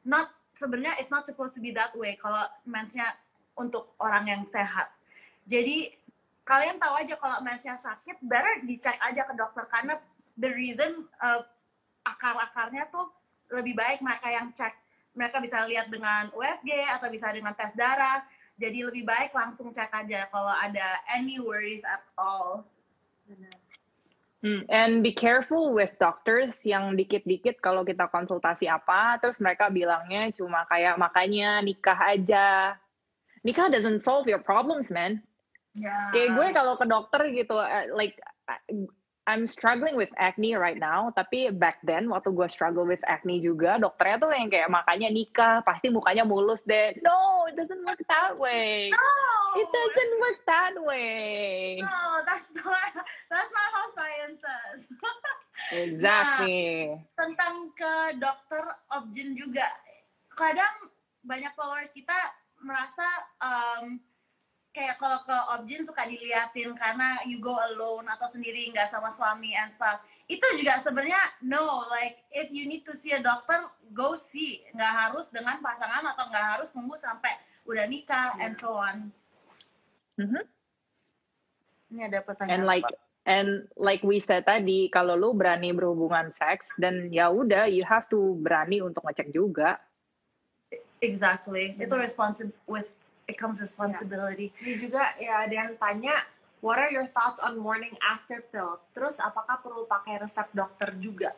not sebenarnya it's not supposed to be that way kalau mensnya untuk orang yang sehat. Jadi kalian tahu aja kalau mensnya sakit, better dicek aja ke dokter karena the reason uh, akar-akarnya tuh lebih baik mereka yang cek. Mereka bisa lihat dengan USG atau bisa dengan tes darah. Jadi lebih baik langsung cek aja kalau ada any worries at all. Hmm, And be careful with doctors yang dikit-dikit kalau kita konsultasi apa, terus mereka bilangnya cuma kayak makanya nikah aja. Nikah doesn't solve your problems, man. Ya. Kayak gue kalau ke dokter gitu, uh, like I'm struggling with acne right now, tapi back then waktu gue struggle with acne juga, dokternya tuh yang kayak makanya nikah, pasti mukanya mulus deh. No, it doesn't work that way. No, It doesn't work that way. No, that's not that's not how science says. Exactly. tentang ke dokter objin juga kadang banyak followers kita merasa um, kayak kalau ke objin suka diliatin karena you go alone atau sendiri nggak sama suami and stuff. Itu juga sebenarnya no like if you need to see a doctor go see. Nggak harus dengan pasangan atau nggak harus nunggu sampai udah nikah and so on. Mhm. ini ada pertanyaan And like and like we said tadi, kalau lu berani berhubungan seks dan ya udah you have to berani untuk ngecek juga. exactly. Itu responsible with it comes responsibility Ini juga ya ada yang tanya, what are your thoughts on morning after pill? Terus apakah perlu pakai resep dokter juga?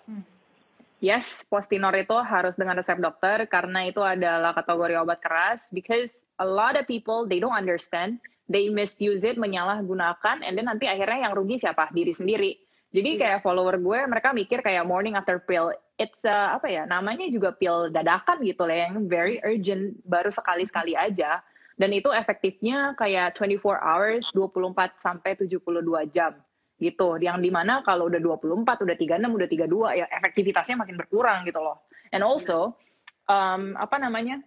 Yes, Postinor itu harus dengan resep dokter karena itu adalah kategori obat keras because a lot of people they don't understand, they misuse it, menyalahgunakan and then nanti akhirnya yang rugi siapa? Diri sendiri. Jadi Iya. kayak follower gue mereka mikir kayak morning after pill it's uh, apa ya namanya juga pill dadakan gitu lah yang very urgent baru sekali-sekali aja. Dan itu efektifnya kayak 24 hours, 24 sampai 72 jam gitu. Yang di mana kalau udah 24, udah 36, udah 32 ya efektivitasnya makin berkurang gitu loh. And also um, apa namanya?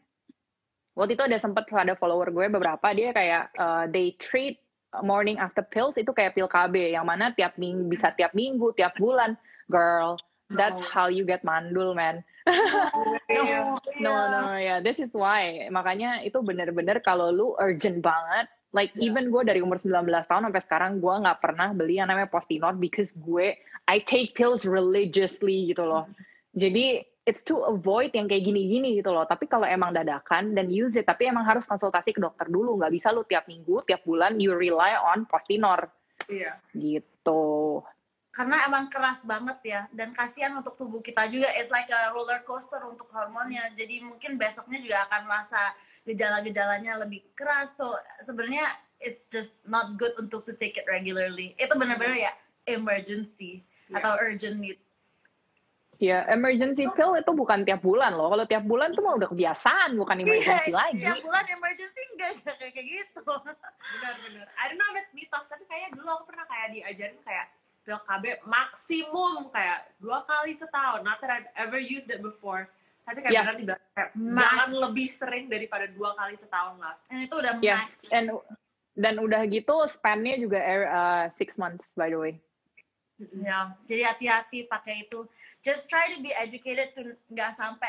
Waktu itu ada sempat ada follower gue beberapa dia kayak uh, they treat morning after pills itu kayak pil KB yang mana tiap minggu bisa tiap minggu, tiap bulan. Girl, that's Oh. how you get mandul, man. Iya. No, no, yeah, this is why. Makanya itu bener-bener kalau lu urgent banget, like Yeah. even gue dari umur 19 tahun sampai sekarang gue nggak pernah beli yang namanya Postinor because gue I take pills religiously gitu loh. Jadi it's to avoid yang kayak gini-gini gitu loh. Tapi kalau emang dadakan dan use it, tapi emang harus konsultasi ke dokter dulu. Nggak bisa lu tiap minggu, tiap bulan you rely on Postinor Iya. gitu. Karena emang keras banget ya dan kasihan untuk tubuh kita juga it's like a roller coaster untuk hormonnya jadi mungkin besoknya juga akan merasa gejala-gejalanya lebih keras so sebenarnya it's just not good untuk to take it regularly itu benar-benar ya emergency Iya. atau urgent need Ya, emergency pill itu bukan tiap bulan loh. Kalau tiap bulan tuh mah udah kebiasaan, bukan emergency Iya, lagi. tiap bulan emergency enggak enggak kayak kayak gitu Benar-benar. I don't know if it's mitos, tapi kayaknya dulu aku pernah kayak diajarin kayak pil KB maksimum kayak dua kali setahun. Not that I've ever used it before. Tapi kayak Yes. benar dibilang kayak jangan lebih sering daripada dua kali setahun lah. dan itu udah Yes, max and dan udah gitu span-nya juga uh, six months by the way. Ya, jadi hati-hati pakai itu. Just try to be educated to nggak sampai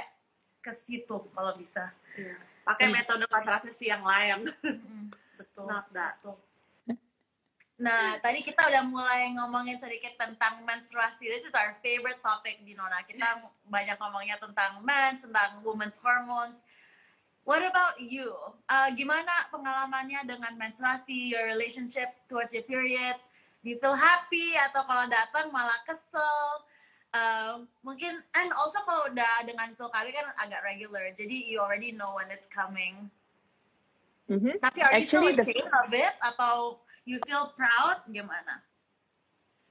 ke situ kalau bisa. Pakai Hmm. metode kontrasepsi yang lain. Mm, betul. Not that. betul. Nah, tadi kita udah mulai ngomongin sedikit tentang menstruasi. This is our favorite topic di Nona. Kita banyak ngomongnya tentang mens, tentang women's hormones. What about you? Uh, gimana pengalamannya dengan menstruasi, your relationship towards your period? Do you feel happy atau kalau datang malah kesel? Uh, mungkin and also kalau udah dengan pil KB kan agak regular, jadi you already know when it's coming. Mhm. Tapi are you still Actually, the- ashamed of it atau you feel proud? Gimana?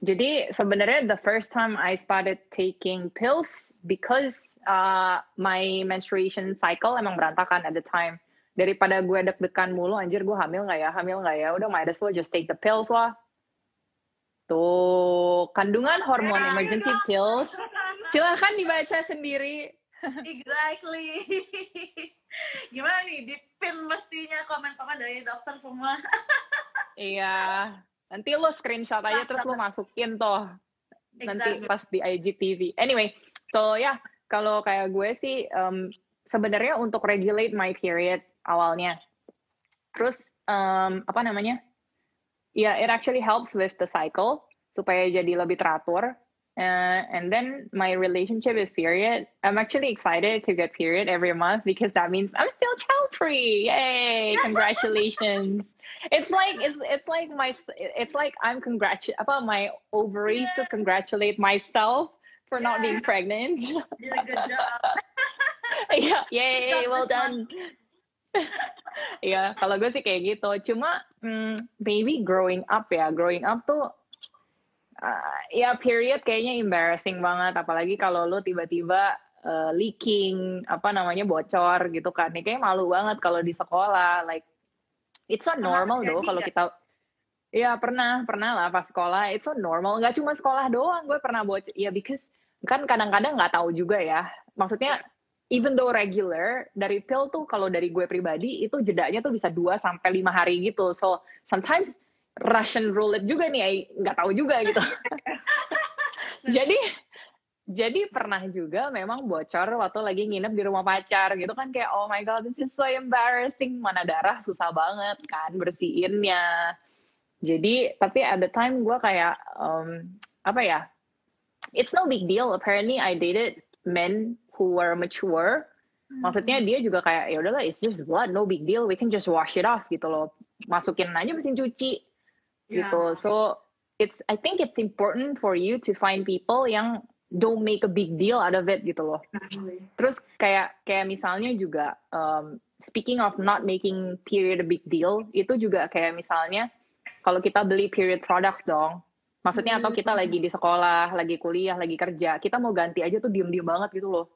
Jadi sebenarnya the first time I started taking pills because uh, my menstruation cycle emang berantakan at the time. Daripada gue deg-degan mulu, anjir gue hamil nggak ya, hamil nggak ya, udah might as well just take the pills lah. Tuh, kandungan hormon Ya, emergency gitu. pills. Silahkan dibaca sendiri. exactly. Gimana nih? Di pin mestinya komen-komen dari dokter semua. Iya. Nanti lo screenshot aja terus lo masukin toh. Nanti Exactly. pas di IGTV. Anyway, so ya yeah, kalau kayak gue sih um, sebenarnya untuk regulate my period awalnya. Terus um, apa namanya? Ya, yeah, it actually helps with the cycle supaya jadi lebih teratur. Uh, and then my relationship with period, I'm actually excited to get period every month because that means I'm still child free. Yay! Congratulations. It's like it's it's like my it's like I'm congratu about my ovaries to Yeah. congratulate myself for not Yeah. being pregnant. Did a good job. yeah, yay, well done. Iya, kalau gue sih kayak gitu. Cuma mm, maybe growing up ya, growing up tuh uh, ya period kayaknya embarrassing banget apalagi kalau lu tiba-tiba uh, leaking apa namanya bocor gitu kan. Ini kayak malu banget kalau di sekolah like it's so normal doh kalau kita Ya pernah, pernah lah pas sekolah. It's so normal. Nggak cuma sekolah doang, gue pernah bocor. Ya because kan kadang-kadang nggak tahu juga ya. Maksudnya even though regular dari pill tuh kalau dari gue pribadi itu jedanya tuh bisa 2 sampai 5 hari gitu. So sometimes Russian roulette juga nih, nggak tahu juga gitu. jadi jadi pernah juga memang bocor waktu lagi nginep di rumah pacar gitu kan kayak oh my god this is so embarrassing. Mana darah susah banget kan bersihinnya. Jadi tapi at the time gue kayak um, apa ya it's no big deal. Apparently I dated men who were mature. Maksudnya dia juga kayak ya udahlah it's just blood no big deal. We can just wash it off gitu loh. Masukin aja mesin cuci gitu. Yeah. so it's I think it's important for you to find people yang don't make a big deal out of it gitu loh terus kayak kayak misalnya juga um, speaking of not making period a big deal itu juga kayak misalnya kalau kita beli period products dong maksudnya atau kita lagi di sekolah lagi kuliah lagi kerja kita mau ganti aja tuh diem diem banget gitu loh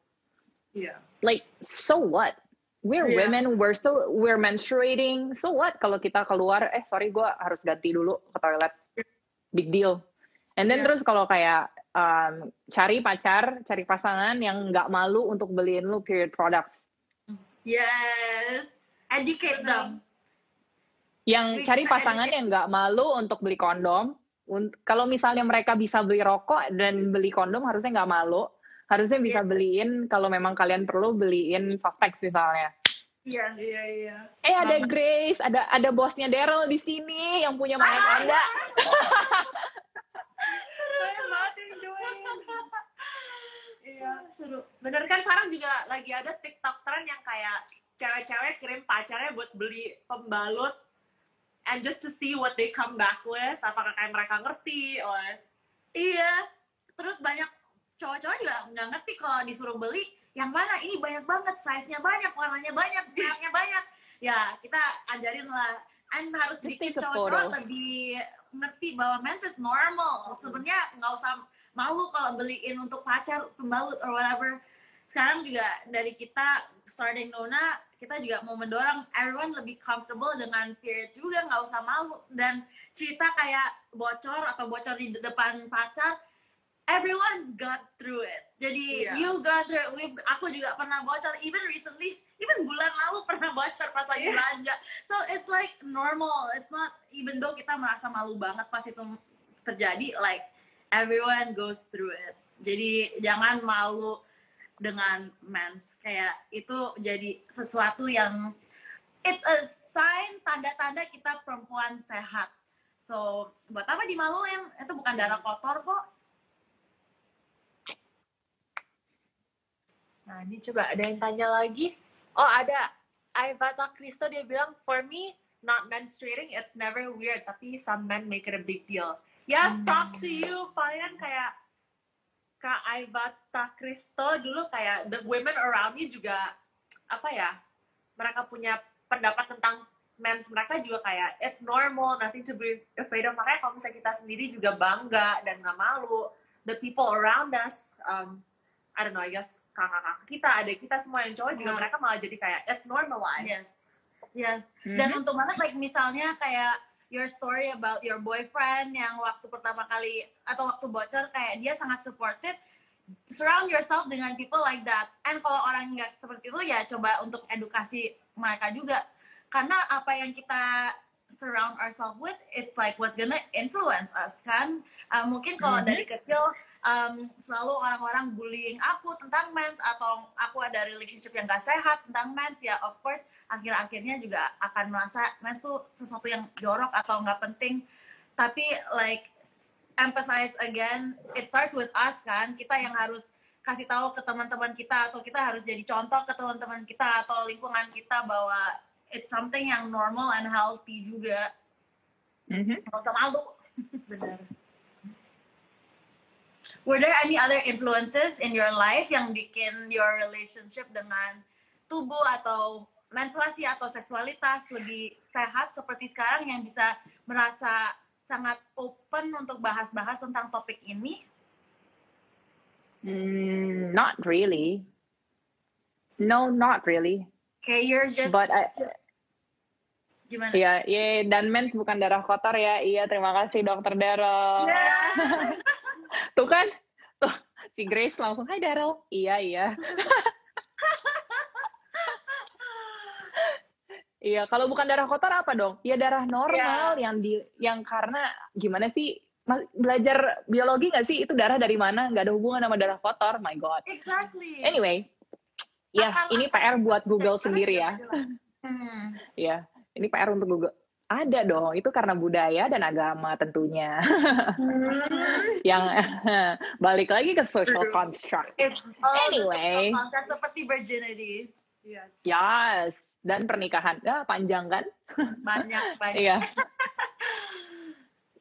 Iya. like so what we're Iya. women, we're still we're menstruating. So what kalau kita keluar, eh sorry gue harus ganti dulu ke toilet. Big deal. And then Iya. terus kalau kayak um, cari pacar, cari pasangan yang nggak malu untuk beliin lu period products. Yes. Educate them. Yang cari pasangan yang nggak malu untuk beli kondom. Kalau misalnya mereka bisa beli rokok dan beli kondom, harusnya nggak malu. Harusnya bisa Iya. beliin kalau memang kalian perlu beliin softex misalnya. Iya. Iya iya. Eh ada. Grace, ada ada bosnya Daryl di sini yang punya Maya Panda. Banyak banget yang join. Seru. Bener kan sekarang juga lagi ada TikTok trend yang kayak cewek-cewek kirim pacarnya buat beli pembalut and just to see what they come back with. Apakah kayak mereka ngerti or Iya. Terus banyak cowok-cowok juga nggak ngerti kalau disuruh beli yang mana ini banyak banget, size-nya banyak, warnanya banyak, mereknya banyak. Ya kita ajarin lah. And harus bikin cowok-cowok lebih ngerti bahwa mens is normal. Sebenarnya nggak usah malu kalau beliin untuk pacar pembalut or whatever. Sekarang juga dari kita starting Nona, kita juga mau mendorong everyone lebih comfortable dengan period juga nggak usah malu dan cerita kayak bocor atau bocor di depan pacar everyone's got through it jadi Iya. you got through it We- aku juga pernah bocor even recently even bulan lalu pernah bocor pas lagi Iya. belanja. So it's like normal. It's not even though kita merasa malu banget pas itu terjadi like everyone goes through it. Jadi jangan malu dengan mens. Kayak itu jadi sesuatu yang it's a sign tanda-tanda kita perempuan sehat. So buat apa dimaluin? Itu bukan darah kotor kok. Nah, ini coba ada yang tanya lagi. Oh, ada. Ivata Cristo dia bilang, for me, not menstruating, it's never weird. Tapi some men make it a big deal. Yes, Hmm. props to you. Kalian kayak Kak Ivata Cristo dulu kayak the women around you juga apa ya? Mereka punya pendapat tentang mens mereka juga kayak it's normal, nothing to be afraid of. Makanya kalau misalnya kita sendiri juga bangga dan nggak malu, the people around us, um, I don't know, I guess kakak-kakak kita, adik kita semua yang cowok juga Hmm. mereka malah jadi kayak it's normalized. yes yes Mhm. dan untuk banget like misalnya kayak your story about your boyfriend yang waktu pertama kali atau waktu bocor kayak dia sangat supportive surround yourself dengan people like that and kalau orang nggak seperti itu ya coba untuk edukasi mereka juga karena apa yang kita surround ourselves with it's like what's gonna influence us kan Uh, mungkin kalau Mhm. dari kecil um, selalu orang-orang bullying aku tentang mens atau aku ada relationship yang gak sehat tentang mens ya of course akhir-akhirnya juga akan merasa mens tuh sesuatu yang jorok atau nggak penting. Tapi like emphasize again it starts with us kan. Kita yang harus kasih tahu ke teman-teman kita atau kita harus jadi contoh ke teman-teman kita atau lingkungan kita bahwa it's something yang normal and healthy juga. Nggak usah malu. Benar. Were there any other influences in your life yang bikin your relationship dengan tubuh atau menstruasi atau seksualitas lebih sehat seperti sekarang yang bisa merasa sangat open untuk bahas-bahas tentang topik ini? Mm, not really. No, not really. Kayak you're just But I, gimana? Iya, iya, dan mens bukan darah kotor ya. Iya, terima kasih dokter Daryl. Yeah. Tuh kan, tuh si Grace langsung, Hai Daryl. Iya, iya. Iya, kalau bukan darah kotor apa dong? Ya darah normal yang di, yang karena gimana sih? Belajar biologi nggak sih? Itu darah dari mana? Nggak ada hubungan sama darah kotor. My God. Exactly. Anyway, ya ini PR buat Google sendiri ya. Hmm. Ya, ini PR untuk Google. Ada dong, itu karena budaya dan agama tentunya. yang balik lagi ke social construct. It's Anyway. concept seperti virginity. Yes. Yes, dan pernikahan. Ya, panjang kan? Banyak, banyak. Iya.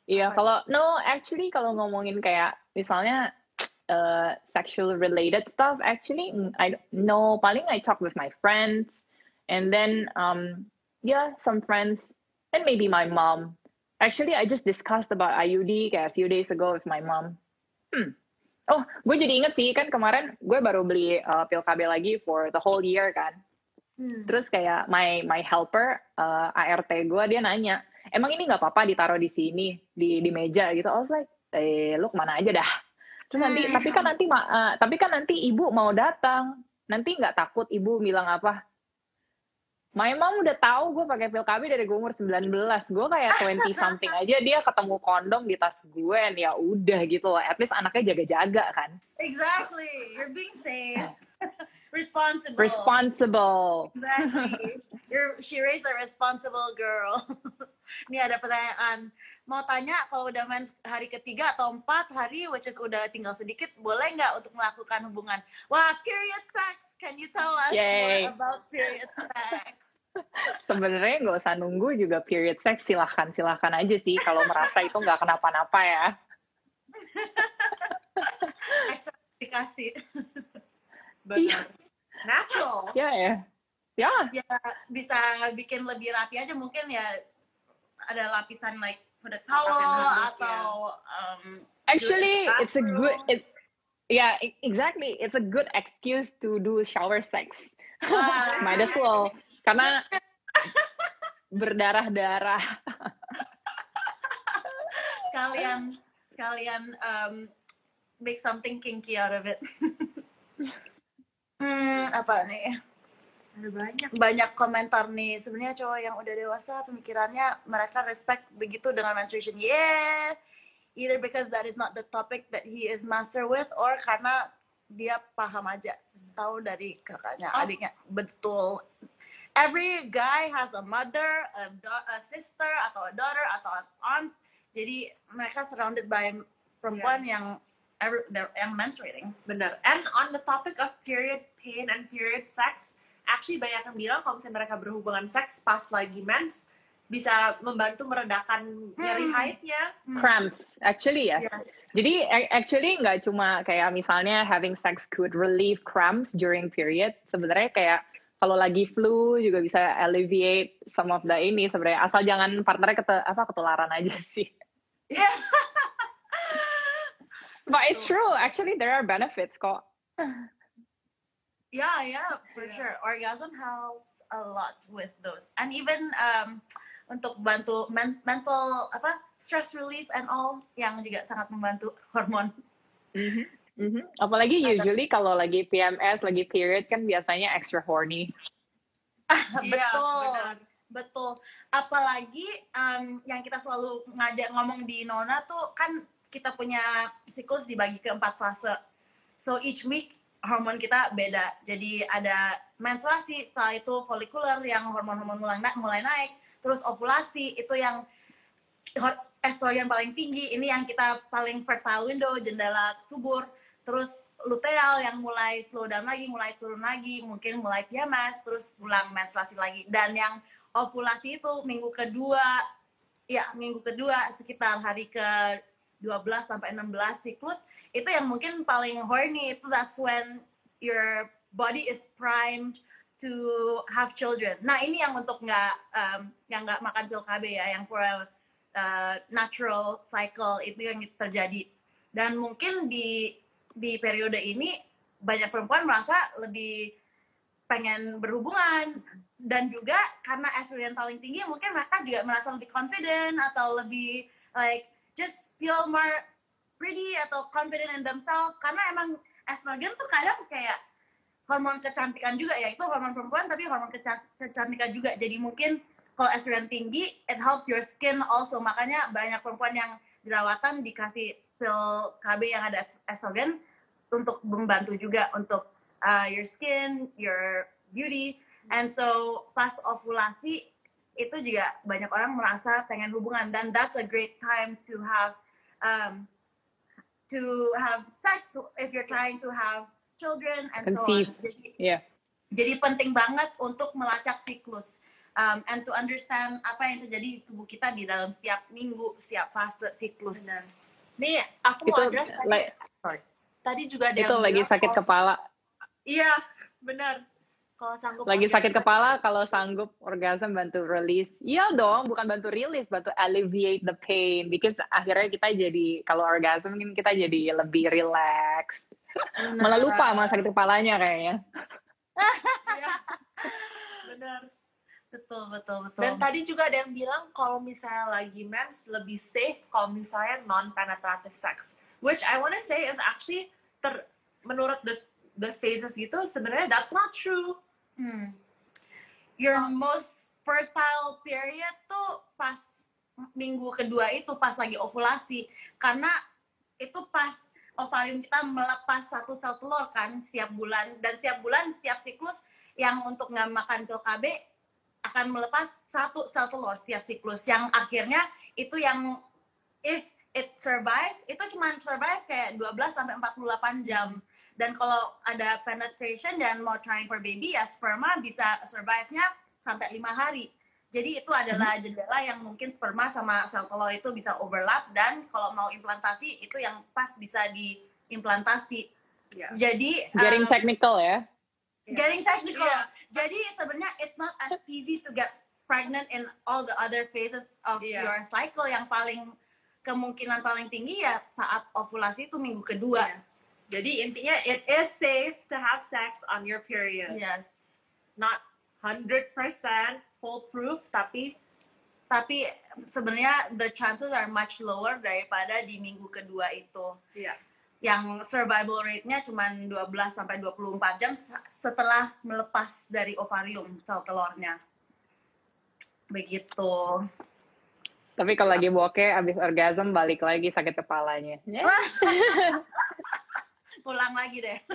Iya, kalau no actually kalau ngomongin kayak misalnya uh, sexual related stuff actually mm, I no paling I talk with my friends and then um yeah some friends and maybe my mom. Actually I just discussed about IUD kayak a few days ago with my mom. Hmm. Oh, gue jadi inget sih kan kemarin gue baru beli uh, pil KB lagi for the whole year kan. Hmm. Terus kayak my my helper uh, ART gue dia nanya, emang ini nggak apa-apa ditaruh di sini di di meja gitu. I was like, eh lu ke mana aja dah. Terus nanti Hmm. tapi kan nanti uh, tapi kan nanti ibu mau datang. Nanti nggak takut ibu bilang apa? My mom udah tahu gue pakai pil KB dari gue umur 19. Gue kayak 20 something aja dia ketemu kondom di tas gue and ya udah gitu loh. At least anaknya jaga-jaga kan. Exactly. You're being safe. Responsible. Responsible. Exactly. You're, she raised a responsible girl. Ini ada pertanyaan. Mau tanya kalau udah mens hari ketiga atau empat hari, which is udah tinggal sedikit, boleh nggak untuk melakukan hubungan? Wah, period sex. Can you tell us Yay. more about period sex? Sebenarnya nggak usah nunggu juga period sex silahkan silahkan aja sih kalau merasa itu nggak kenapa-napa ya. Extra dikasih. Benar. Natural. Ya ya. Ya. Ya, bisa bikin lebih rapi aja. Mungkin ya ada lapisan like for the towel atau um, Actually, it's a good it. Yeah, e- exactly. It's a good excuse to do shower sex. Ah. Might as well karena berdarah-darah. sekalian sekalian um, make something kinky out of it. hmm, apa nih? Banyak. Banyak komentar nih. Sebenarnya cowok yang udah dewasa pemikirannya mereka respect begitu dengan menstruation. Yeah. Either because that is not the topic that he is master with or karena dia paham aja tahu dari kakaknya, Oh. adiknya. Betul. Every guy has a mother, a, a sister, atau a daughter, atau an aunt. Jadi mereka surrounded by perempuan yang every, yang menstruating. Benar. And on the topic of period pain and period sex, actually banyak yang bilang kalau misalnya mereka berhubungan seks pas lagi mens bisa membantu meredakan nyeri Hmm. haidnya. Cramps, actually yes. Yeah. Jadi actually nggak cuma kayak misalnya having sex could relieve cramps during period. Sebenarnya kayak kalau lagi flu juga bisa alleviate some of the ini sebenarnya asal jangan partnernya kete, apa ketularan aja sih. Yeah. But it's true, actually there are benefits kok. Yeah, yeah, for Yeah. sure. Orgasm helps a lot with those, and even um, untuk bantu men- mental apa stress relief and all yang juga sangat membantu hormon. Mhm, mhm. Apalagi Ada. usually kalau lagi PMS, lagi period kan biasanya extra horny. Iya, betul, benar. betul. Apalagi um, yang kita selalu ngajak ngomong di Nona tuh kan kita punya siklus dibagi ke empat fase. So each week hormon kita beda. Jadi ada menstruasi, setelah itu folikuler yang hormon-hormon mulai, na- mulai naik, terus ovulasi itu yang estrogen paling tinggi, ini yang kita paling fertile window, jendela subur, terus luteal yang mulai slow down lagi, mulai turun lagi, mungkin mulai PMS, terus pulang menstruasi lagi. Dan yang ovulasi itu minggu kedua, ya minggu kedua sekitar hari ke 12 sampai 16 siklus, itu yang mungkin paling horny, itu that's when your body is primed to have children. Nah ini yang untuk nggak um, yang nggak makan pil KB ya, yang for a uh, natural cycle itu yang terjadi. Dan mungkin di di periode ini banyak perempuan merasa lebih pengen berhubungan dan juga karena estrogen paling tinggi mungkin mereka juga merasa lebih confident atau lebih like just feel more pretty atau confident in themselves. Karena emang estrogen tuh kadang kayak hormon kecantikan juga ya. Itu hormon perempuan tapi hormon keca- kecantikan juga. Jadi mungkin kalau estrogen tinggi it helps your skin also. Makanya banyak perempuan yang jerawatan dikasih pil KB yang ada estrogen untuk membantu juga untuk uh, your skin your beauty. And so pas ovulasi itu juga banyak orang merasa pengen hubungan. Dan that's a great time to have um, to have sex if you're trying to have children and Conceive. so on. Jadi, Yeah. jadi penting banget untuk melacak siklus um, and to understand apa yang terjadi di tubuh kita di dalam setiap minggu, setiap fase siklus. Benar. Nih, aku Itu mau address tadi, like, tadi juga ada itu yang lagi bilang sakit kepala. Iya, benar. Kalau sanggup Lagi pakai- sakit kepala kalau sanggup orgasm bantu release. Iya dong, bukan bantu release, bantu alleviate the pain. Because akhirnya kita jadi kalau orgasm kan kita jadi lebih relax. Nah, Malah lupa sama sakit kepalanya kayaknya. Iya. benar. betul betul betul Dan tadi juga ada yang bilang kalau misalnya lagi mens lebih safe kalau misalnya non penetrative sex. Which I wanna say is actually ter, menurut the the phases gitu sebenarnya that's not true. Hmm. Your most fertile period tuh pas minggu kedua itu pas lagi ovulasi. Karena itu pas ovarium kita melepas satu sel telur kan setiap bulan. Dan setiap bulan setiap siklus yang untuk nggak makan pil KB akan melepas satu sel telur setiap siklus. Yang akhirnya itu yang if it survives itu cuma survive kayak 12 sampai 48 jam dan kalau ada penetration dan mau trying for baby ya sperma bisa survive-nya sampai lima hari jadi itu adalah jendela yang mungkin sperma sama sel telur itu bisa overlap dan kalau mau implantasi itu yang pas bisa diimplantasi Ya. jadi Getting um, technical ya. getting technical Iya. jadi sebenarnya it's not as easy to get pregnant in all the other phases of Iya. your cycle yang paling kemungkinan paling tinggi ya saat ovulasi itu minggu kedua Iya. Jadi intinya it is safe to have sex on your period. yes Not 100% foolproof tapi tapi sebenarnya the chances are much lower daripada di minggu kedua itu ya yang survival rate-nya cuma 12 sampai 24 jam se- setelah melepas dari ovarium sel telurnya. Begitu. Tapi kalau lagi bokeh abis orgasm balik lagi sakit kepalanya. Ya. Pulang lagi deh.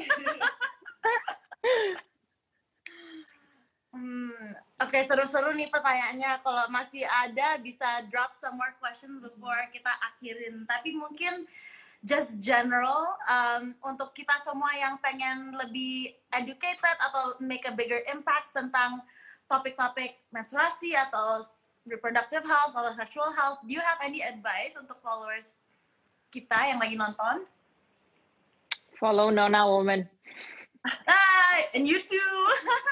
Hmm, Oke, seru-seru nih pertanyaannya. Kalau masih ada, bisa drop some more questions before kita akhirin. Tapi mungkin just general, um, untuk kita semua yang pengen lebih educated atau make a bigger impact tentang topik-topik menstruasi atau reproductive health atau sexual health, do you have any advice untuk followers kita yang lagi nonton? Follow Nona Woman. Hai, and you too.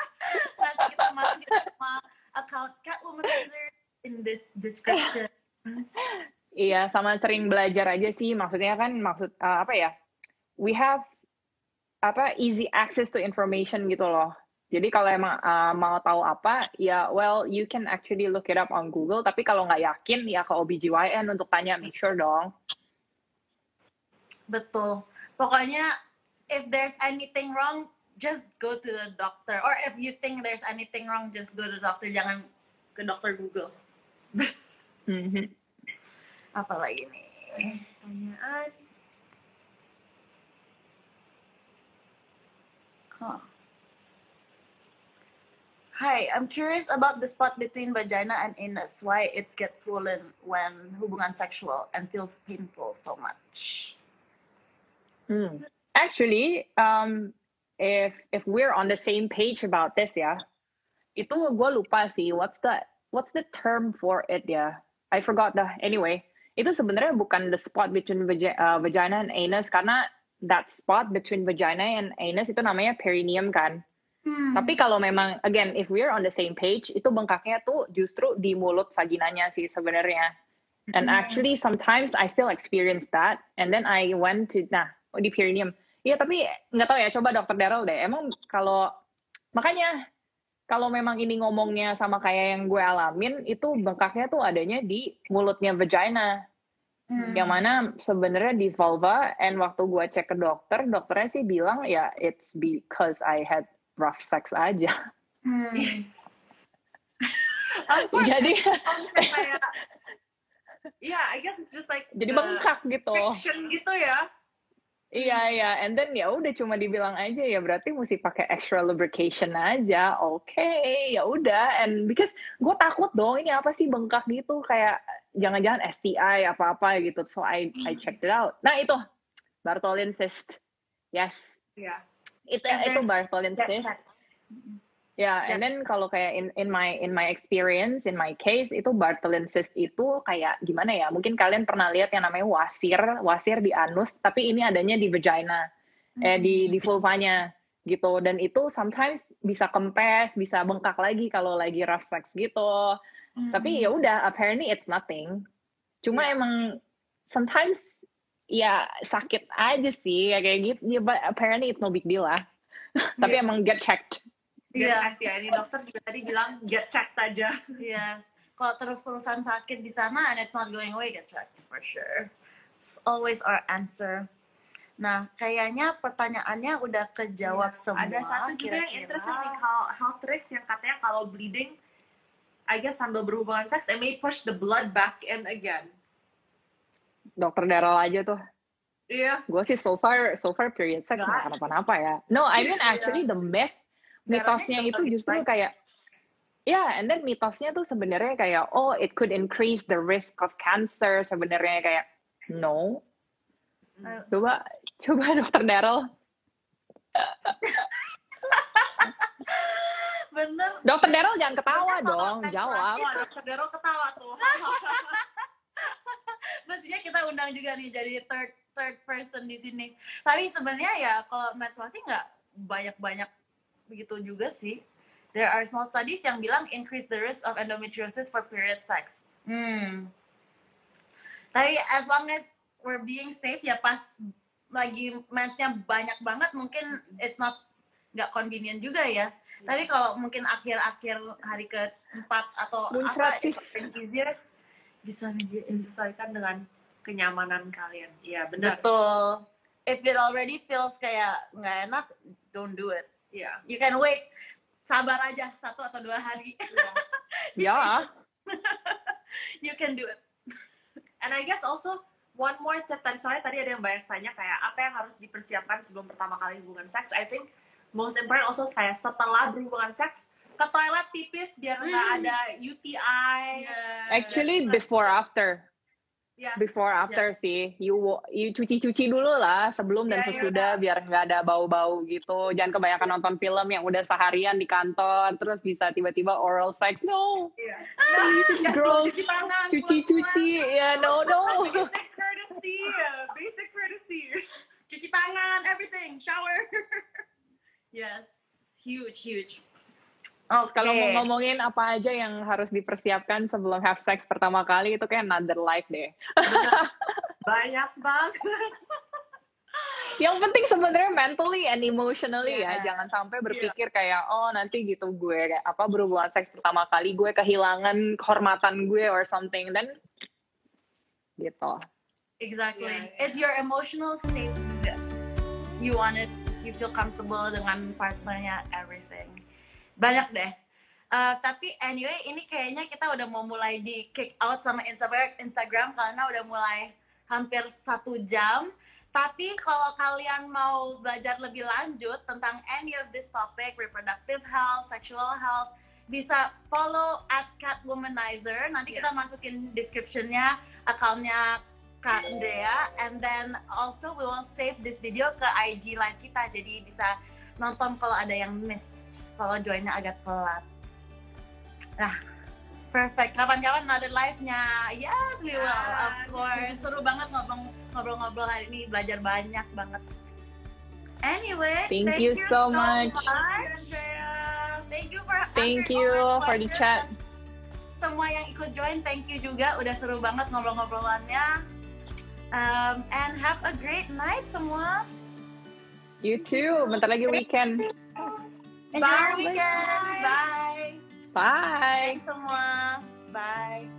Nanti kita sama account Wizard in this description. Iya, sama sering belajar aja sih. Maksudnya kan maksud uh, apa ya? We have apa easy access to information gitu loh. Jadi kalau emang uh, mau tahu apa, ya well you can actually look it up on Google. Tapi kalau nggak yakin, ya ke OBGYN untuk tanya, make sure dong. Betul. Pokoknya if there's anything wrong, just go to the doctor. Or if you think there's anything wrong, just go to the doctor. Jangan ke dokter Google. Mhm. Apa lagi nih? pertanyaan Huh. Hi, I'm curious about the spot between vagina and anus. Why it gets swollen when hubungan sexual and feels painful so much. Hmm. Actually, um, if if we're on the same page about this ya, itu gue lupa sih what's the what's the term for it ya. I forgot dah. Anyway, itu sebenarnya bukan the spot between vagi- uh, vagina and anus karena that spot between vagina and anus itu namanya perineum kan. Hmm. Tapi kalau memang again if we're on the same page itu bengkaknya tuh justru di mulut vaginanya sih sebenarnya. And Hmm. actually sometimes I still experience that. And then I went to nah oh, di perineum. Iya tapi nggak tahu ya coba dokter Daryl deh. Emang kalau makanya kalau memang ini ngomongnya sama kayak yang gue alamin itu bengkaknya tuh adanya di mulutnya vagina. Hmm. Yang mana sebenarnya di vulva and waktu gue cek ke dokter, dokternya sih bilang ya it's because I had rough sex aja. Hmm. Course, Jadi kayak yeah I guess it's just like jadi bengkak gitu. friction gitu ya Iya iya, and then ya udah cuma dibilang aja ya berarti mesti pakai extra lubrication aja. Oke, ya udah. And because gue takut dong ini apa sih bengkak gitu kayak jangan-jangan STI apa-apa gitu. So I I checked it out. Nah itu Bartholin cyst. Yes. ya Itu And itu there's- Bartholin cyst. Ya, and then kalau kayak in in my in my experience, in my case itu Bartholin cyst itu kayak gimana ya? Mungkin kalian pernah lihat yang namanya wasir, wasir di anus, tapi ini adanya di vagina, eh di di vulvanya gitu. Dan itu sometimes bisa kempes, bisa bengkak lagi kalau lagi rough sex gitu. Hmm. Tapi ya udah, apparently it's nothing. Cuma Iya. emang sometimes ya sakit aja sih ya kayak gitu. Ya, but apparently it's no big deal lah. Tapi Iya. emang get checked. Get Iya. checked ya. Ini dokter juga tadi bilang get checked aja. Yes. Kalau terus-terusan sakit di sana and it's not going away, get checked for sure. It's always our answer. Nah, kayaknya pertanyaannya udah kejawab Iya. semua. Ada satu juga yang kira-kira. interesting nih kalau health tricks yang katanya kalau bleeding, I guess sambil berhubungan seks, it may push the blood back in again. Dokter Daryl aja tuh. Iya. Gue sih so far so far period sex Nggak. nggak kenapa-napa ya. No, I mean Iya. actually the myth mitosnya itu justru kayak Ya, and then mitosnya tuh sebenarnya kayak oh it could increase the risk of cancer sebenarnya kayak no. Hmm. Coba coba dokter Daryl. Bener. Dokter Daryl jangan ketawa kalau dong, jawab. Wah, dokter Daryl ketawa tuh. Mestinya kita undang juga nih jadi third third person di sini. Tapi sebenarnya ya kalau menstruasi nggak banyak-banyak begitu juga sih. There are small studies yang bilang increase the risk of endometriosis for period sex. Hmm. Tapi as long as we're being safe ya pas lagi mensnya banyak banget mungkin it's not nggak convenient juga ya. Tapi kalau mungkin akhir-akhir hari keempat atau Muncrat apa, sih. easier bisa Disesuaikan dengan kenyamanan kalian. Iya, benar. Betul. If it already feels kayak nggak enak, don't do it. Iya. You can wait. Sabar aja satu atau dua hari. Ya, you can do it. And I guess also one more tip tadi soalnya tadi ada yang banyak tanya kayak apa yang harus dipersiapkan sebelum pertama kali hubungan seks. I think most important also kayak setelah berhubungan seks ke toilet pipis biar nggak Hmm. ada UTI. actually before after. Yes. before after sih you you cuci-cuci dulu lah sebelum dan Iya, iya, sesudah biar nggak ada bau-bau gitu jangan kebanyakan nonton film yang udah seharian di kantor terus bisa tiba-tiba oral sex no Iya. It's gross Cuci tangan. cuci-cuci ya no no Basic courtesy. Basic courtesy. Cuci tangan, everything, shower. yes, huge, huge. Oke. kalau mau ngomongin apa aja yang harus dipersiapkan sebelum have sex pertama kali itu kayak another life deh Banyak banget. yang penting sebenarnya mentally and emotionally Iya. ya jangan sampai berpikir kayak oh nanti gitu gue kayak apa berhubungan seks pertama kali gue kehilangan kehormatan gue or something dan gitu Exactly. Yeah, yeah. It's your emotional state. You want it, you feel comfortable dengan partnernya, everything. Banyak deh. Uh, tapi anyway, ini kayaknya kita udah mau mulai di kick out sama Instagram, Instagram karena udah mulai hampir satu jam. Tapi kalau kalian mau belajar lebih lanjut tentang any of this topic, reproductive health, sexual health, bisa follow at Catwomanizer. Nanti kita Yes. masukin descriptionnya akunnya Kak Andrea, and then also we will save this video ke IG live kita, jadi bisa nonton kalau ada yang miss, kalau joinnya agak telat. Nah, perfect. Kapan-kapan another live-nya. Yes, we will, of Yes. course. Seru banget ngobrol- ngobrol-ngobrol hari ini, belajar banyak banget. Anyway, Thank you so much. Andrea. Thank you for thank you for the chat. Semua yang ikut join, thank you juga. Udah seru banget ngobrol-ngobrolannya. Um, and have a great night semua. You too bentar lagi weekend Enjoy Bye. weekend. Bye. bye Thanks semua. Bye.